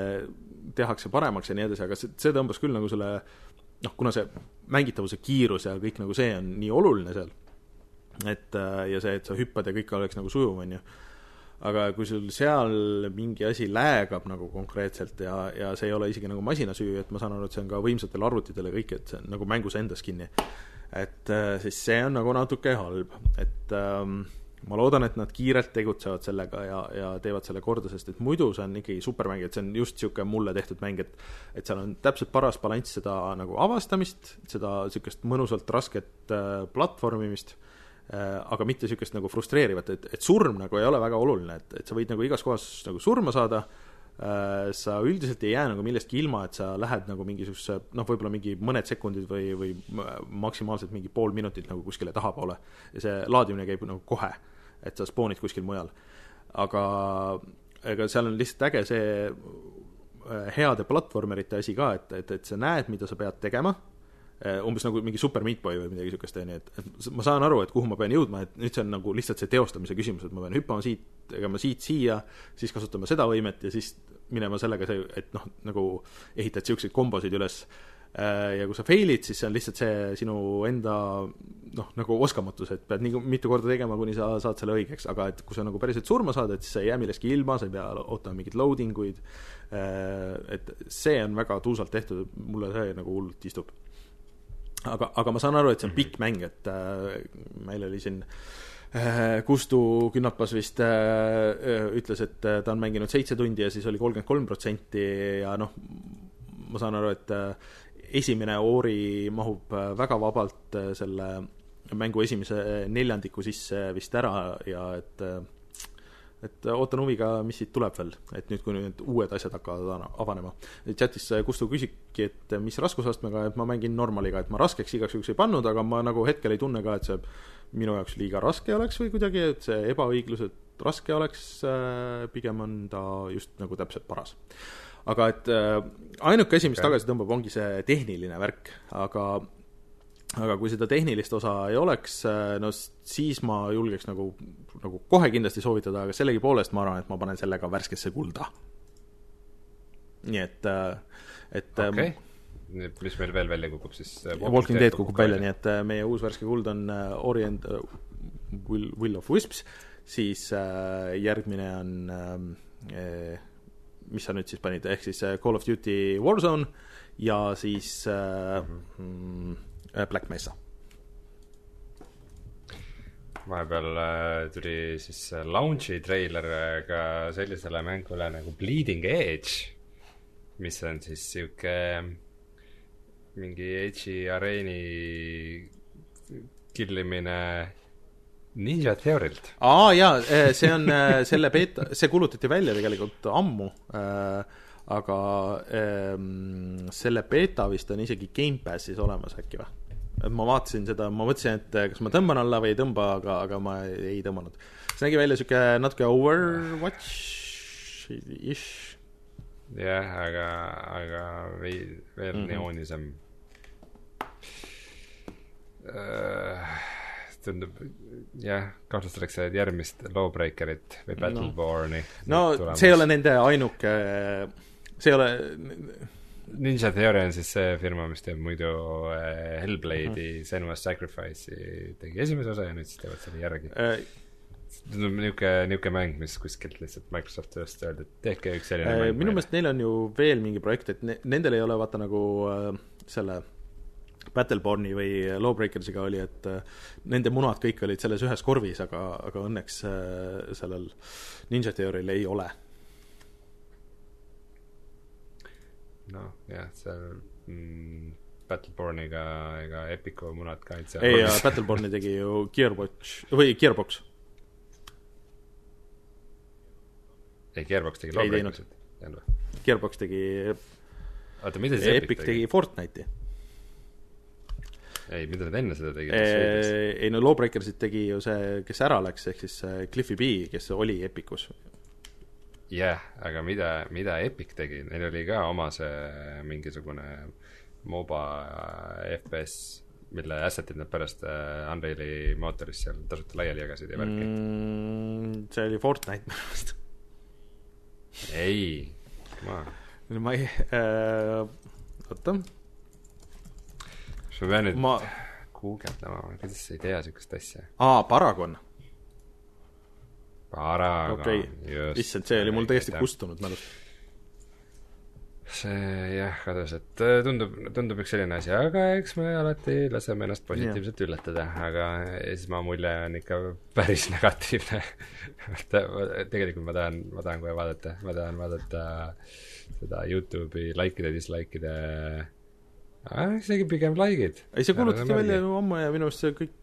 tehakse paremaks ja nii edasi, aga see, see tõmbas küll nagu selle noh, kuna see mängitavuse kiirus ja kõik nagu see on nii oluline seal, et äh, ja see, et sa hüppad ja kõik oleks nagu sujuv, on ju, aga kui sul seal mingi asi läägab nagu konkreetselt ja, ja see ei ole isegi nagu masina süü, et ma saan aru, et see on ka võimsatel arvutitel ja kõik, et see on nagu mängus endas kinni, et äh, siis see on nagu natuke halb, et ähm, ma loodan, et nad kiirelt tegutsevad sellega ja, ja teevad selle korda, sest et muidu see on ikkagi supermäng, et see on just niisugune mulle tehtud mäng, et et seal on täpselt paras balanss seda nagu avastamist, seda niisugust mõnusalt rasket äh, platvormimist äh,, aga mitte niisugust nagu frustreerivat, et, et surm nagu ei ole väga oluline, et, et sa võid nagu igas kohas nagu surma saada äh,, sa üldiselt ei jää nagu millestki ilma, et sa lähed nagu mingisuguse noh, võib-olla mingi mõned sekundid või, või maksimaalselt mingi pool minutit nagu kuskile tahapoole. ja see laadimine käib nagu kohe, et sa spoonid kuskil mujal. aga ega seal on lihtsalt äge see äh, heade platvormerite asi ka, et, et, et sa näed, mida sa pead tegema, umbes nagu mingi Super Meat Boy või midagi niisugust, on ju, et, et ma saan aru, et kuhu ma pean jõudma, et nüüd see on nagu lihtsalt see teostamise küsimus, et ma pean hüppama siit, tegema siit siia, siis kasutama seda võimet ja siis minema sellega et noh, nagu ehitad niisuguseid kombosid üles. Ja kui sa fail'id, siis see on lihtsalt see sinu enda noh, nagu oskamatus, et pead nii mitu korda tegema, kuni sa saad selle õigeks, aga et kui sa nagu päriselt surma saad, et siis sa ei jää millestki ilma, sa ei pea ootama mingeid loading uid, et see on väga tuusalt tehtud, mulle see nagu hullult istub. Aga, aga ma saan aru, et see on pikk mäng, et äh, meil oli siin äh, Kustu Künnapas vist äh, ütles, et ta on mänginud seitse tundi ja siis oli kolmkümmend kolm protsenti ja noh, ma saan aru, et esimene Ori mahub väga vabalt selle mängu esimese neljandiku sisse vist ära ja et et ootan huviga, mis siit tuleb veel, et nüüd, kui nüüd uued asjad hakkavad avanema. chatis Kustu küsibki, et mis raskusastmega, et ma mängin normaliga, et ma raskeks igaks juhuks ei pannud, aga ma nagu hetkel ei tunne ka, et see minu jaoks liiga raske oleks või kuidagi, et see ebaõigluselt raske oleks, pigem on ta just nagu täpselt paras aga et äh, ainuke asi, mis okay. tagasi tõmbab, ongi see tehniline värk, aga aga kui seda tehnilist osa ei oleks, no siis ma julgeks nagu, nagu kohe kindlasti soovitada, aga sellegipoolest ma arvan, et ma panen selle ka värskesse kulda. nii et, et okei okay., mis meil veel välja kukub siis? Walking Dead kukub välja, nii et meie uus värske kuld on Orient uh, Will, Will of Wisps, siis uh, järgmine on uh, mis sa nüüd siis panid, ehk siis Call of Duty Warzone ja siis äh, mm -hmm. Black Mesa. vahepeal äh, tuli siis launch'i treiler ka sellisele mängule nagu Bleeding Edge, mis on siis sihuke mingi Edge'i areeni killimine Ninja Theory'lt. aa jaa, see on selle beeta, see kuulutati välja tegelikult ammu äh,, aga ähm, selle beeta vist on isegi Gamepassis olemas äkki või? Ma vaatasin seda, ma mõtlesin, et kas ma tõmban alla või ei tõmba, aga, aga ma ei, tõmmanud. see nägi välja niisugune natuke Overwatch-ish. jah, aga, aga veel, veel mm -hmm. neoonisem uh, tundub jah, kahtlustatakse järgmist Lawbreakerit või Battleborne'i no, no see ei ole nende ainuke, see ei ole Ninja Theory on siis see firma, mis teeb muidu äh, Hellblade'i mm -hmm. Senua's Sacrifice'i tegi esimese osa ja nüüd siis teevad selle järgi. Äh, tundub niisugune, niisugune mäng, mis kuskilt lihtsalt Microsofti ühest öeldi, et tehke üks selline äh, mäng minu meelest neil on ju veel mingi projekt, et ne, nendel ei ole vaata nagu äh, selle Battleborne'i või Lawbreakersiga oli, et äh, nende munad kõik olid selles ühes korvis, aga, aga õnneks äh, sellel Ninja Theory'l ei ole noh, jah, seal mm, Battleborniga ega Epicu munad ka ainult seal ei, Battleborni tegi ju Gearbox või Gearbox. ei, Gearbox tegi Lawbreakersit, tead või? Gearbox tegi oota, mida siis Epic, Epic tegi? tegi Fortnite'i. ei, mida nad enne seda tegid? ei no Lawbreakersit tegi ju see, kes ära läks, ehk siis Cliffy B, kes oli Epicus jah yeah,, aga mida, mida Epic tegi, neil oli ka oma see mingisugune MOBA FPS mille asset'id nad pärast äh, Unreali mootoris seal tasuta laiali jagasid ja värki mm,. see oli Fortnite minu meelest. ei, ma, ma ei äh,, oota, kas ma pean nüüd ma, guugeldama, kuidas ei tea siukest asja? aa, Paragon, Okei okay., issand, see oli mul täiesti. kustunud mälust. see jah, kadus, et äh, tundub, tundub üks selline asi, aga eks me alati laseme ennast positiivselt üllatada, aga esmamulje on ikka päris negatiivne. tegelikult ma tahan, ma tahan kohe vaadata, ma tahan vaadata seda Youtube'i likeide, dislikeide äh,, isegi pigem likeid. ei, see kuulutati välja ju ammu ja minu arust see kõik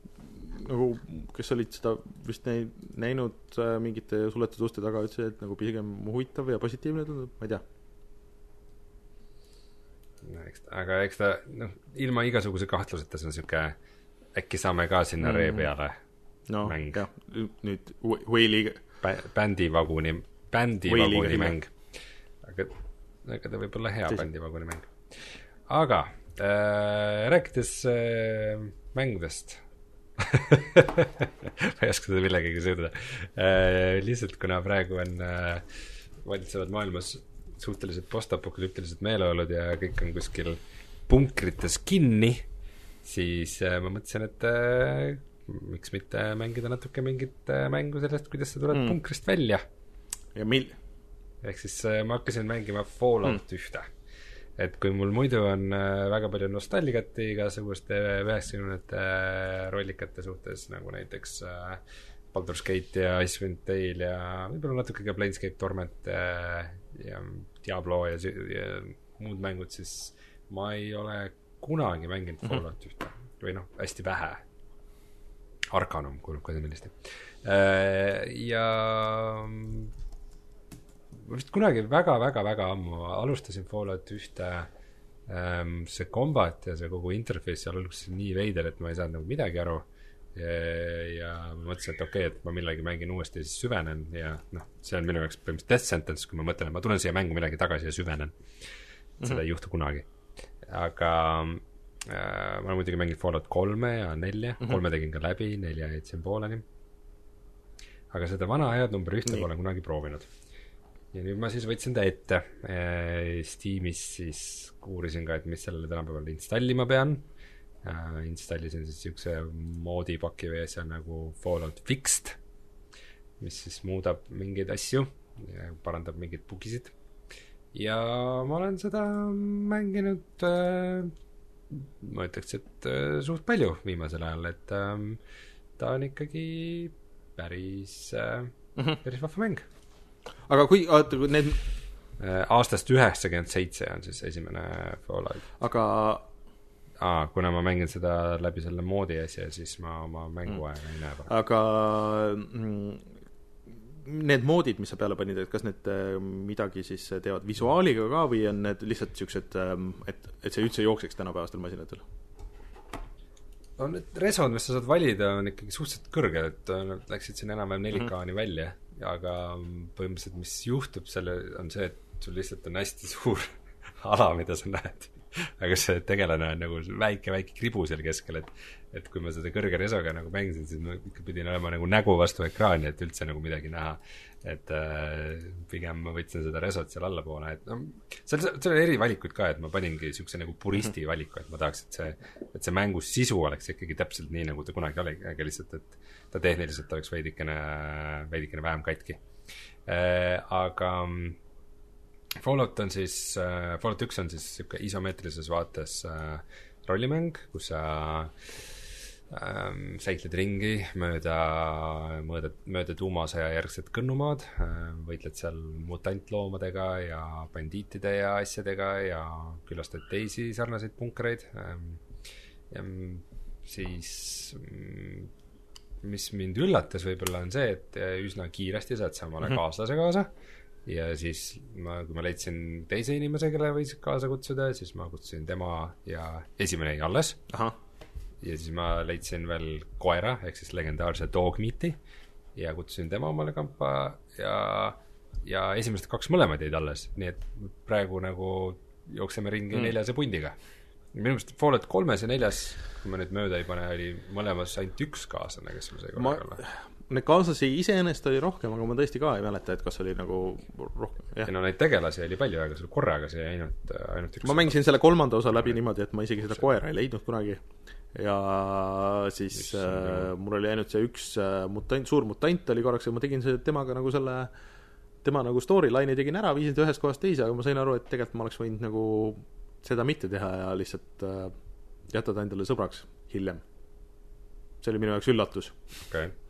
nagu, kes olid seda vist näi-, näinud äh, mingite suletud uste taga, ütlesid, et nagu pigem huvitav ja positiivne tundub, ma ei tea. no eks aga eks ta noh, ilma igasuguse kahtluseta see on sihuke, äkki saame ka sinna mm. ree peale no Mäng. jah, nüüd Wh- Whale'i Bä- bändivaguni, bändivaguni mäng. aga, aga ta võib olla hea bändivaguni mäng. aga äh, rääkides äh, mängudest ma ei oska seda millegagi siduda äh,. lihtsalt kuna praegu on äh,, valitsevad maailmas suhteliselt postapokalüptilised meeleolud ja kõik on kuskil punkrites kinni, siis äh, ma mõtlesin, et äh, miks mitte mängida natuke mingit äh, mängu sellest, kuidas sa tuled Mm. punkrist välja. ja mil-, ehk siis äh, ma hakkasin mängima Fallout mm. ühte. Et kui mul muidu on äh, väga palju nostalgiat igasuguste üheksakümnendate äh, rollikate suhtes, nagu näiteks äh, Baldur's Gate ja Icewind Dale ja võib-olla natuke ka Planescape Torment ja Diablo ja, ja muud mängud, siis ma ei ole kunagi mänginud Mhm. Fallout ühte või noh, hästi vähe. Arcanum kuulub ka sinna listi. ja ma vist kunagi väga-väga-väga ammu alustasin Fallout ühte ähm, see kombat ja see kogu interface seal alguses nii veider, et ma ei saanud nagu midagi aru. ja, ja mõtlesin, et okei okay,, et ma millegi mängin uuesti ja siis süvenen ja noh, see on minu jaoks põhimõtteliselt death sentence, kui ma mõtlen, et ma tulen siia mängu midagi tagasi ja süvenen. seda mm -hmm. ei juhtu kunagi. aga äh, ma olen muidugi mänginud Fallout kolme ja nelja mm, -hmm. kolme tegin ka läbi, nelja jätsin pooleli. aga seda vana head number ühte pole kunagi proovinud ja nüüd ma siis võtsin ta ette. Steamis siis uurisin ka, et mis sellele tänapäeval installima pean äh,. installisin siis siukse moodipaki asja nagu Fallout Fixed, mis siis muudab mingeid asju, parandab mingeid bugisid. ja ma olen seda mänginud äh,, ma ütleks, et äh, suht palju viimasel ajal, et ähm, ta on ikkagi päris äh,, Mhm. päris vahva mäng. Aga kui, oota, kui need, Äh, aastast üheksakümmend seitse on siis esimene Fallout. aga aa, kuna ma mängin seda läbi selle moodi asja, siis ma oma mänguaega mm. ei näe aga mm, need moodid, mis sa peale panid, et kas need äh, midagi siis teevad visuaaliga ka või on need lihtsalt niisugused, et, et see üldse jookseks tänapäevastel masinatel? no need resod, mis sa saad valida, on ikkagi suhteliselt kõrged, et äh, nad läksid siin enam-vähem 4K-ni välja, aga põhimõtteliselt mis juhtub selle, on see, et sul lihtsalt on hästi suur ala, mida sa näed. aga see tegelane on nagu väike-väike kribu seal keskel, et et kui ma seda kõrge resoga nagu mängisin, siis ma ikka pidin olema nagu nägu vastu ekraani, et üldse nagu midagi näha. Et äh, pigem ma võtsin seda resot seal allapoole, et noh, seal, seal oli eri valikuid ka, et ma paningi niisuguse nagu puristi valiku, et ma tahaks, et see et see mängu sisu oleks ikkagi täpselt nii, nagu ta kunagi oli, aga lihtsalt, et ta tehniliselt oleks veidikene, veidikene vähem katki äh,. aga mm, Fallout on siis äh,, Fallout üks on siis niisugune isomeetrilises vaates äh, rollimäng, kus sa ähm, säikled ringi mööda, mööda, mööda tuumasõja järgset kõnnumaad äh,, võitled seal mutantloomadega ja bandiitide ja asjadega ja külastad teisi sarnaseid punkreid ähm,. ja mm, siis mm, mis mind üllatas võib-olla on see, et äh, üsna kiiresti saad sa omale Mhm. kaaslase kaasa ja siis ma, kui ma leidsin teise inimese, kelle võis kaasa kutsuda, siis ma kutsusin tema ja esimene jäi alles ahah, ja siis ma leidsin veel koera ehk siis legendaarse Dogmeati ja kutsusin tema omale kampa ja, ja esimesed kaks mõlemad jäid alles, nii et praegu nagu jookseme ringi Mm. neljase pundiga. minu meelest Fallout kolmes ja neljas, kui ma nüüd mööda ei pane, oli mõlemas ainult üks kaaslane, kes sul sai korraga olla. Neid kaaslasi iseenesest oli rohkem, aga ma tõesti ka ei mäleta, et kas oli nagu rohkem, jah no neid tegelasi oli palju, aga sul korraga sai ainult, ainult üks ma mängisin selle kolmanda osa läbi niimoodi, et ma isegi seda koera ei leidnud kunagi. Ja siis äh, jumal. mul oli ainult see üks äh, mutant, suur mutant oli korraks ja ma tegin see temaga nagu selle tema nagu storyline'i tegin ära, viisin ta ühest kohast teise, aga ma sain aru, et tegelikult ma oleks võinud nagu seda mitte teha ja lihtsalt äh, jätta ta endale sõbraks hiljem. see oli minu jaoks üllatus. okei okay..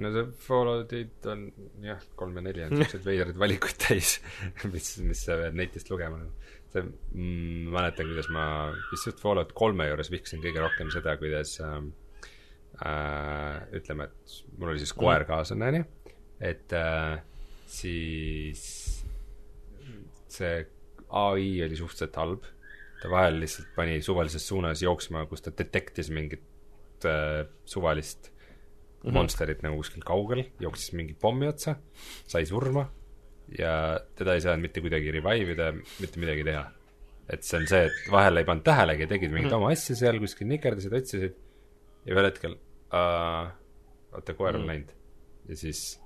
No see Falloutid on jah, kolm ja neli on siukseid veidraid valikuid täis, mis, mis sa pead netist lugema. see mm,, mäletan, kuidas ma vist Fallout kolme juures vihkasin kõige rohkem seda, kuidas ähm, äh, ütleme, et mul oli siis koer kaaslane, onju, et äh, siis see ai oli suhteliselt halb, ta vahel lihtsalt pani suvalises suunas jooksma, kus ta detektis mingit äh, suvalist mm -hmm. monsterit nagu kuskil kaugel, jooksis mingi pommi otsa, sai surma ja teda ei saanud mitte kuidagi revive ida, mitte midagi teha. et see on see, et vahel ei pannud tähelegi, tegid mingeid oma asju seal kuskil nikerdasid, otsisid ja ühel hetkel uh, vaata, koer on läinud ja siis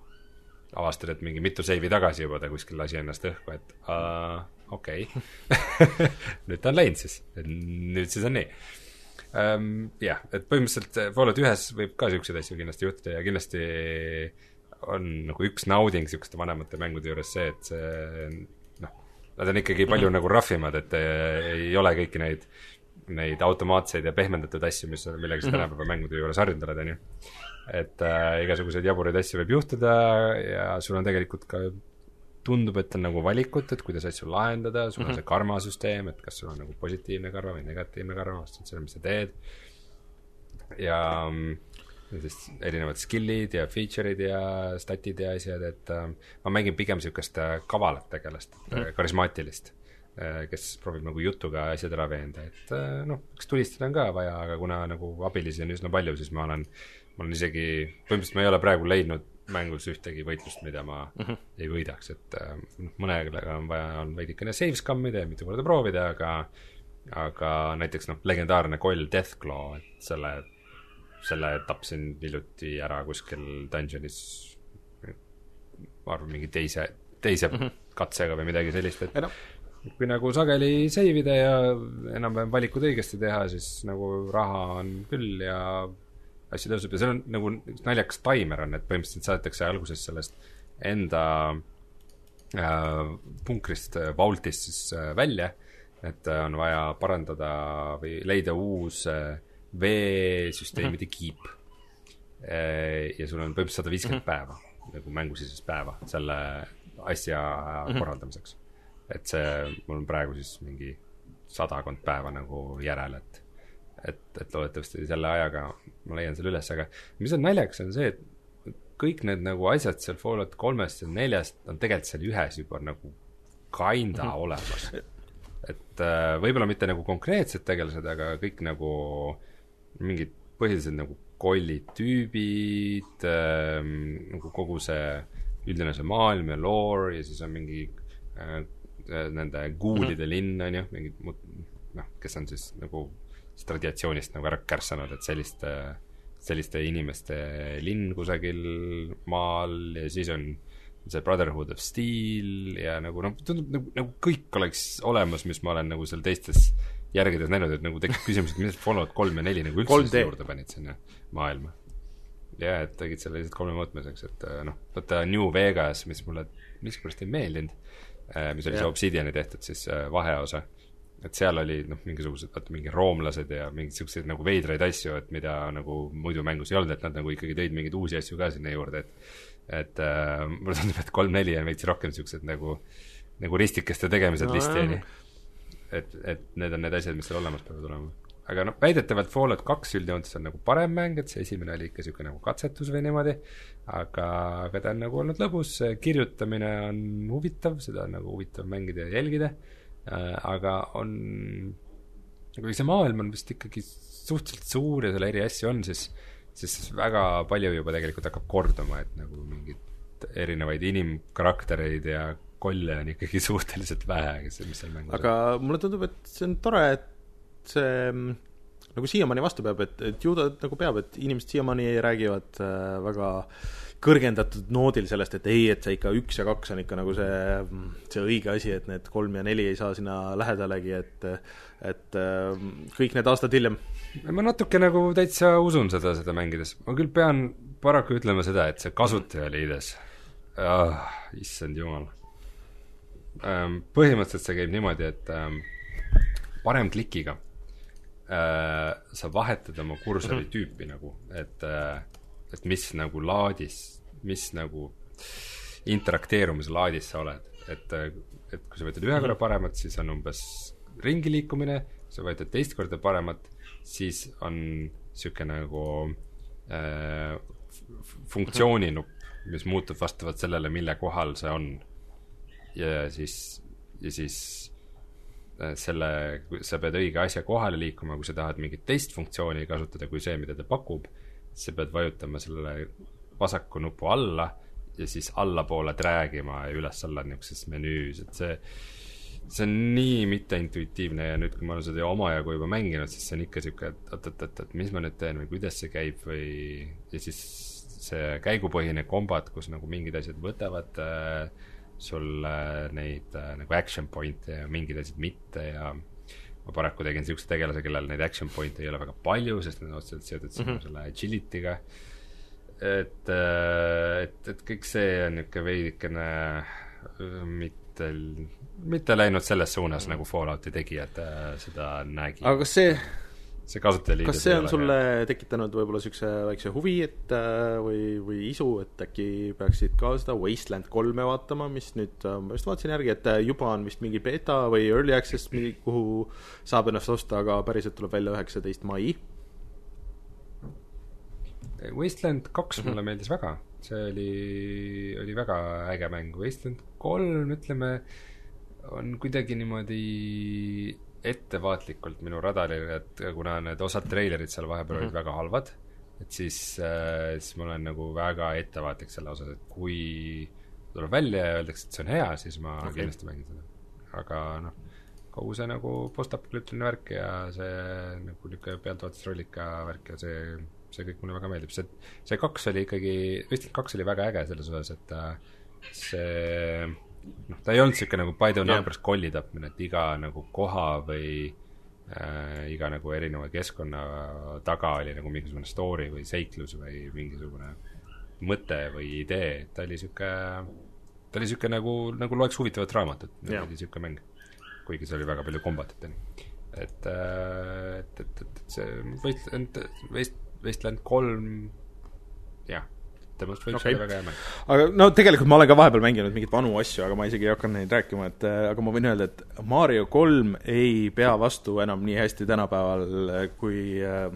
avastad, et mingi mitu seivi tagasi juba ta kuskil lasi ennast õhku, et uh, okei okay. nüüd ta on läinud siis, nüüd siis on nii um,. jah, et põhimõtteliselt Fallout ühes võib ka siukseid asju kindlasti juhtuda ja kindlasti on nagu üks nauding siukeste vanemate mängude juures see, et see noh, nad on ikkagi palju nagu rahvimad, et eh, ei ole kõiki neid neid automaatseid ja pehmendatud asju, mis, millega sa tänapäeva mängude juures harjunud oled, on ju. et äh, igasuguseid jaburaid asju võib juhtuda ja sul on tegelikult ka tundub, et on nagu valikut, et kuidas asju lahendada, sul on see karmasüsteem, et kas sul on nagu positiivne karva või negatiivne karva, vastavalt sellele, mis sa teed. ja mm, ja siis erinevad skill'id ja feature'id ja statid ja asjad, et äh, ma mängin pigem niisugust äh, kavalat tegelast mm, -hmm. karismaatilist, kes proovib nagu jutuga asjad ära veenda, et äh, noh, eks tulistada on ka vaja, aga kuna nagu abilisi on üsna palju, siis ma olen, ma olen isegi, põhimõtteliselt ma ei ole praegu leidnud mängus ühtegi võitlust, mida ma mm -hmm. ei võidaks, et äh, mõnega on vaja, on veidikene save scammida ja mitu korda proovida, aga aga näiteks noh, legendaarne koll Deathclaw, et selle selle tapsin hiljuti ära kuskil dungeonis, ma arvan, mingi teise, teise mm -hmm. katsega või midagi sellist, et noh, kui nagu sageli save ida ja enam-vähem valikud õigesti teha, siis nagu raha on küll ja asju tõuseb ja seal on nagu üks naljakas taimer on, et põhimõtteliselt saadetakse alguses sellest enda äh, punkrist, vaultist siis äh, välja, et äh, on vaja parandada või leida uus äh, veesüsteemide kiip äh,. ja sul on põhimõtteliselt sada viiskümmend päeva nagu mängusisest päeva selle asja korraldamiseks. et see, mul on praegu siis mingi sadakond päeva nagu järel, et et, et loodetavasti selle ajaga ma leian selle üles, aga mis on naljakas, on see, et kõik need nagu asjad seal Fallout kolmest ja neljast on tegelikult seal ühes juba nagu kinda olemas. et äh, võib-olla mitte nagu konkreetsed tegelased, aga kõik nagu mingid põhilised nagu kollid tüübid ähm,, nagu kogu see üldine see maailm ja lore ja siis on mingi äh, nende guulide linn on ju, mingid noh, kes on siis nagu sellest radiatsioonist nagu ära kärssanud, et selliste, selliste inimeste linn kusagil maal ja siis on see Brotherhood of Steel ja nagu noh, tundub nagu, nagu kõik oleks olemas, mis ma olen nagu seal teistes järgedes näinud, et nagu tekib küsimus, et millest Fallout kolm ja neli nagu üldse 3D. sinna juurde panid sinna maailma. ja et tegid selle lihtsalt kolmemõõtmeseks, et äh, noh, vaata New Vegas, mis mulle miskipärast ei meeldinud, mis oli see Jah. Obsidiani tehtud siis äh, vaheosa, et seal oli noh, mingisugused vaata mingi roomlased ja mingeid siukseid nagu veidraid asju, et mida nagu muidu mängus ei olnud, et nad nagu ikkagi tõid mingeid uusi asju ka sinna juurde, et et äh, mulle tundub, et kolm-neli on veits rohkem siuksed nagu nagu ristikeste tegemised No vist jah. onju. et, et need on need asjad, mis seal olemas peavad olema. aga noh, väidetavalt Fallout kaks üldjoontes on nagu parem mäng, et see esimene oli ikka siuke nagu katsetus või niimoodi, aga, aga ta on nagu olnud lõbus, kirjutamine on huvitav, seda on nagu huvitav mängida ja jälgida, aga on, kuigi see maailm on vist ikkagi suhteliselt suur ja seal eri asju on, siis siis väga palju juba tegelikult hakkab korduma, et nagu mingeid erinevaid inimkaraktereid ja kolle on ikkagi suhteliselt vähe, kes, mis seal mängus aga mulle tundub, et see on tore, et see mm, nagu siiamaani vastu peab, et, et ju ta nagu peab, et inimesed siiamaani räägivad äh, väga kõrgendatud noodil sellest, et ei, et see ikka üks ja kaks on ikka nagu see, see õige asi, et need kolm ja neli ei saa sinna lähedalegi, et et äh, kõik need aastad hiljem ma natuke nagu täitsa usun seda, seda mängides. ma küll pean paraku ütlema seda, et see kasutajaliides ah,, issand jumal ähm,. põhimõtteliselt see käib niimoodi, et ähm, parem klikiga äh, sa vahetad oma kursori tüüpi nagu, et äh, et mis nagu laadis, mis nagu interakteerumise laadis sa oled, et, et kui sa võtad ühe korra mhm. paremat, siis on umbes ringi liikumine, sa võtad teist korda paremat, siis on niisugune nagu äh, funktsiooninupp, mis muutub vastavalt sellele, mille kohal see on. ja siis, ja siis äh, selle, sa pead õige asja kohale liikuma, kui sa tahad mingit teist funktsiooni kasutada kui see, mida ta pakub, sa pead vajutama sellele vasaku nupu alla ja siis allapoole drag ima ja üles-alla niisuguses menüüs, et see see on nii mitteintuitiivne ja nüüd, kui ma olen seda omajagu juba mänginud, siis see on ikka sihuke, et oot-oot-oot, et mis ma nüüd teen või kuidas see käib või ja siis see käigupõhine kombat, kus nagu mingid asjad võtavad äh, sul äh, neid äh, nagu action point'e ja mingid asjad mitte ja ma paraku tegin niisuguse tegelase, kellel neid action point'e ei ole väga palju, sest need on otseselt seotud mm -hmm. selle agility'ga. et, äh, et, et kõik see on niisugune veidikene äh, mitte mitte läinud selles suunas mm., nagu Fallouti tegijad äh, seda nägid. aga kas see see kasutajaliidus kas see on sulle hea. tekitanud võib-olla niisuguse väikse huvi, et äh, või, või isu, et äkki peaksid ka seda Wasteland kolme vaatama, mis nüüd, äh, ma just vaatasin järgi, et juba on vist mingi beeta või early access, kuhu saab ennast osta, aga päriselt tuleb välja üheksateist mai. Wasteland kaks mm -hmm. mulle meeldis väga, see oli, oli väga äge mäng, Wasteland kolm, ütleme on kuidagi niimoodi ettevaatlikult minu radaril, et kuna need osad treilerid seal vahepeal olid mm -hmm. väga halvad, et siis äh,, siis ma olen nagu väga ettevaatlik selle osas, et kui tuleb välja ja öeldakse, et see on hea, siis ma okay. kindlasti mängin seda. aga noh, kogu see nagu postapokalüptiline värk ja see nagu niisugune pealtvaatusrollika värk ja see, see kõik mulle väga meeldib, see, see kaks oli ikkagi, Westing kaks oli väga äge selles osas, et äh, see noh, ta ei olnud niisugune nagu by the numbers kolli tapmine, et iga nagu koha või äh, iga nagu erineva keskkonna taga oli nagu mingisugune story või seiklus või mingisugune mõte või idee, ta oli niisugune, ta oli niisugune nagu, nagu loeks huvitavat raamatut, oli niisugune mäng. kuigi see oli väga palju kombatit, onju. et, äh, et, et, et, et see Wasteland, Waste, Wasteland kolm, jah temast võiks okay. olla väga hea mäng. aga no tegelikult ma olen ka vahepeal mänginud mingeid vanu asju, aga ma isegi ei hakanud neid rääkima, et äh, aga ma võin öelda, et Mario kolm ei pea vastu enam nii hästi tänapäeval, äh, kui äh,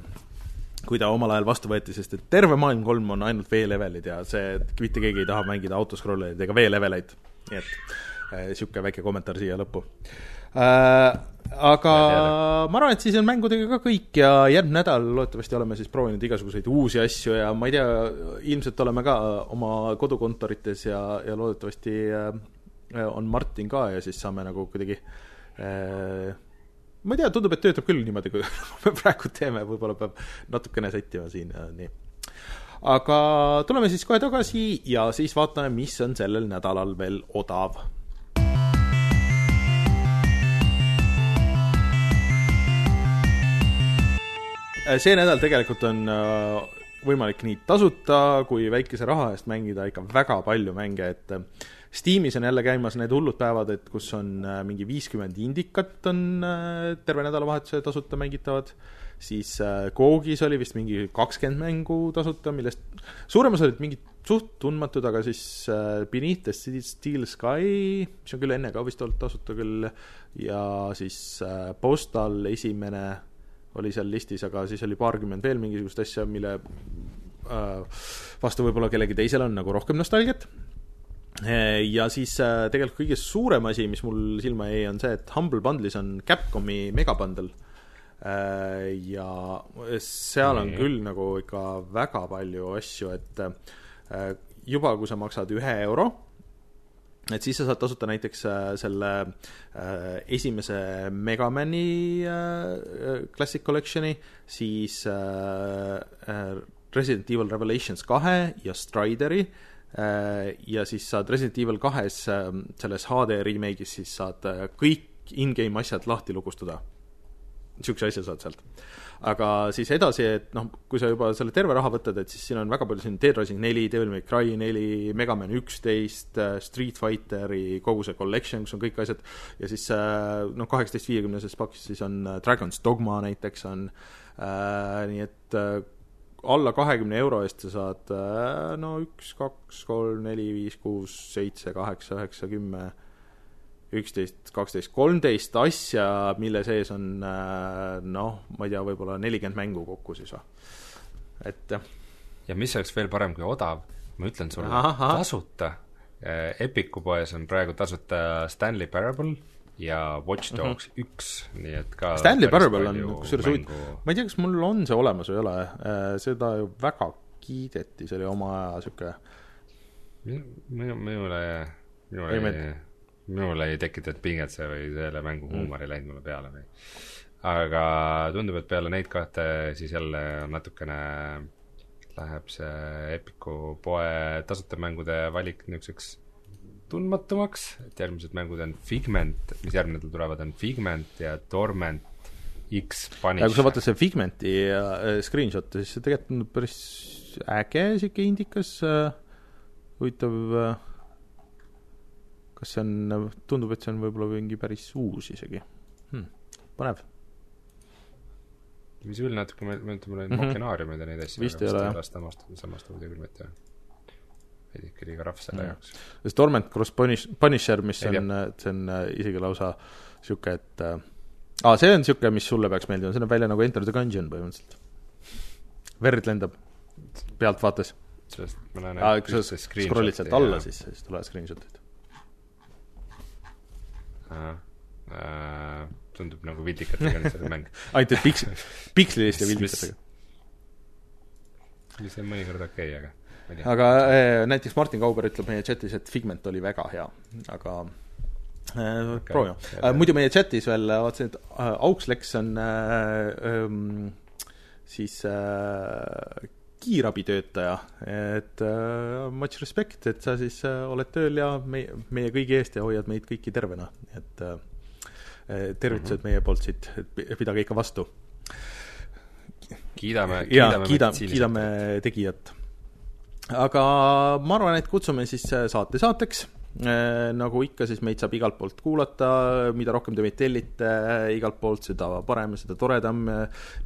kui ta omal ajal vastu võeti, sest et terve maailm kolm on ainult V-levelid ja see, mitte keegi ei taha mängida autoscrollereid ega V-leveleid. nii et niisugune väike kommentaar siia lõppu aga ma arvan, et siis on mängudega ka kõik ja järgmine nädal loodetavasti oleme siis proovinud igasuguseid uusi asju ja ma ei tea, ilmselt oleme ka oma kodukontorites ja, ja loodetavasti äh, on Martin ka ja siis saame nagu kuidagi äh, ma ei tea, tundub, et töötab küll niimoodi, kui me praegu teeme, võib-olla peab natukene sättima siin ja nii. aga tuleme siis kohe tagasi ja siis vaatame, mis on sellel nädalal veel odav see nädal tegelikult on äh, võimalik nii tasuta kui väikese raha eest mängida ikka väga palju mänge, et äh, Steamis on jälle käimas need hullud päevad, et kus on mingi viiskümmend indikat on terve nädalavahetuse tasuta mängitavad, siis Googis oli vist mingi kakskümmend mängu tasuta, millest suurem osa olid mingid suht tundmatud, aga siis Beneath the Steel Sky, mis on küll enne ka vist olnud tasuta küll, ja siis Postal esimene oli seal listis, aga siis oli paarkümmend veel mingisugust asja, mille äh, vastu võib-olla kellelgi teisel on nagu rohkem nostalgiat. Äh, ja siis äh, tegelikult kõige suurem asi, mis mul silma jäi, on see, et Humble Bundle'is on Capcomi megabundle. ja seal on küll nagu ikka väga palju asju, et juba kui sa maksad ühe euro, et siis sa saad tasuta näiteks äh, selle äh, esimese Megamani äh, Classic Collection'i, siis Resident Evil Revelations kahe ja Strideri ja siis saad Resident Evil kahes äh, selles HD remake'is siis saad kõik in-game asjad lahti lukustada. niisuguse asja saad sealt aga siis edasi, et noh, kui sa juba selle terve raha võtad, et siis siin on väga palju siin Dead Rising neli, Devil May Cry neli, Mega Man üksteist, äh, Street Fighteri kogu see collection, kus on kõik asjad, ja siis äh, noh, kaheksateist viiekümneses pakis siis on äh, Dragon's Dogma näiteks on äh,, nii et äh, alla kahekümne euro eest sa saad no üks, kaks, kolm, neli, viis, kuus, seitse, kaheksa, üheksa, kümme üksteist, kaksteist, kolmteist asja, mille sees on äh, noh, ma ei tea, võib-olla nelikümmend mängu kokku siis või. et ja mis oleks veel parem kui odav, ma ütlen sulle, tasuta. Äh, Epiku poes on praegu tasuta Stanley Parable ja Watch mhm. Dogs mm -hmm. üks, nii et ka Stanley Parable on kusjuures huvitav, ma ei tea, kas mul on see olemas või ei ole, äh, seda ju väga kiideti, see oli oma aja niisugune minu, minule, minule ei, ei minul ei tekitanud pinget see või selle mängu mm. huumor ei läinud mulle peale või. aga tundub, et peale neid kahte siis jälle natukene läheb see Epiku poe tasuta mängude valik niisuguseks tundmatumaks, et järgmised mängud on Figment, mis järgmine nädal tulevad, on Figment ja Torment X Punish. kui sa vaatad seda Figmenti äh, screenshot'i, siis see tegelikult on päris äge, sihuke indikas äh,, huvitav äh, kas see on, tundub, et see on võib-olla mingi päris uus isegi hmm,. põnev. visuaalne natuke meenutab mulle -hmm. makenaariumeid ja neid asju. vist ei ole, jah. samast, samast audio küll mitte. veidi ikka liiga rahv selle mm. jaoks. sest Torment Cross Punish, Punisher, mis ei, on, see on äh, isegi lausa niisugune, et äh, aa, see on niisugune, mis sulle peaks meeldima, see näeb välja nagu Enter the Gungeon põhimõtteliselt. verd lendab pealtvaates. sellest ma näen aa, kui sa scroll'id sealt alla, siis, siis tulevad screenshot'id tundub nagu vildikatega see mäng ainult et piks-, piksliliste vildikatega. see on mõnikord okei okay,, aga aga äh, näiteks Martin Kauber ütleb meie chatis, et Figment oli väga hea, aga äh, okay, proovime äh,. muidu meie chatis veel vaatasin, et äh, Aukslex on äh, ähm, siis äh, kiirabitöötaja, et uh, much respect, et sa siis uh, oled tööl ja meie, meie kõigi eest ja hoiad meid kõiki tervena, et uh, tervitused mm -hmm. meie poolt siit, et pidage ikka vastu. kiidame, kiidame, kiidame, kiidame tegijat. aga ma arvan, et kutsume siis saate saateks nagu ikka, siis meid saab igalt poolt kuulata, mida rohkem te meid tellite igalt poolt, seda parem seda toredam.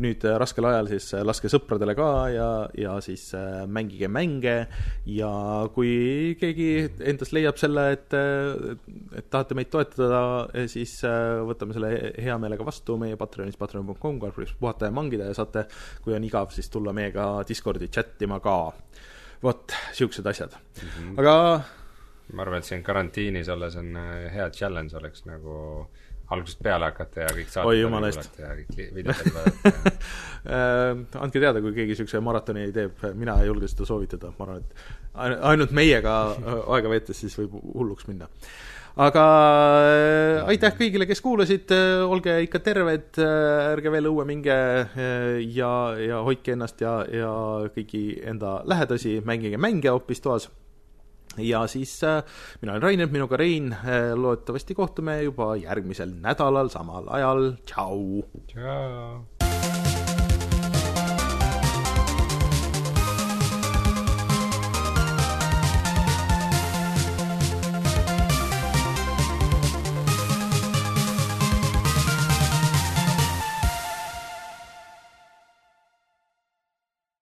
nüüd äh, raskel ajal siis äh, laske sõpradele ka ja, ja siis mängige mänge ja kui keegi endast leiab selle, et, et tahate meid toetada, siis võtame selle hea meelega vastu meie Patreonis, patreon.com, kaldkriips puhata ja mangida ja saate, kui on igav, siis tulla meiega Discordi chat ima ka. vot, siuksed asjad mm, -hmm. aga ma arvan, et siin karantiinis olles on äh, hea challenge oleks nagu algusest peale hakata ja kõik saated videod läbi vaadata äh, andke teada, kui keegi niisuguse maratoni teeb, mina ei julge seda soovitada, ma arvan, et ainult meiega äh, aega veetes siis võib hulluks minna. aga aitäh kõigile, kes kuulasid, olge ikka terved, ärge veel õue minge ja, ja hoidke ennast ja, ja kõigi enda lähedasi, mängige mänge hoopis toas ja siis äh, mina olen Rainer, minuga Rein, äh, loodetavasti kohtume juba järgmisel nädalal samal ajal, tšau! tšau!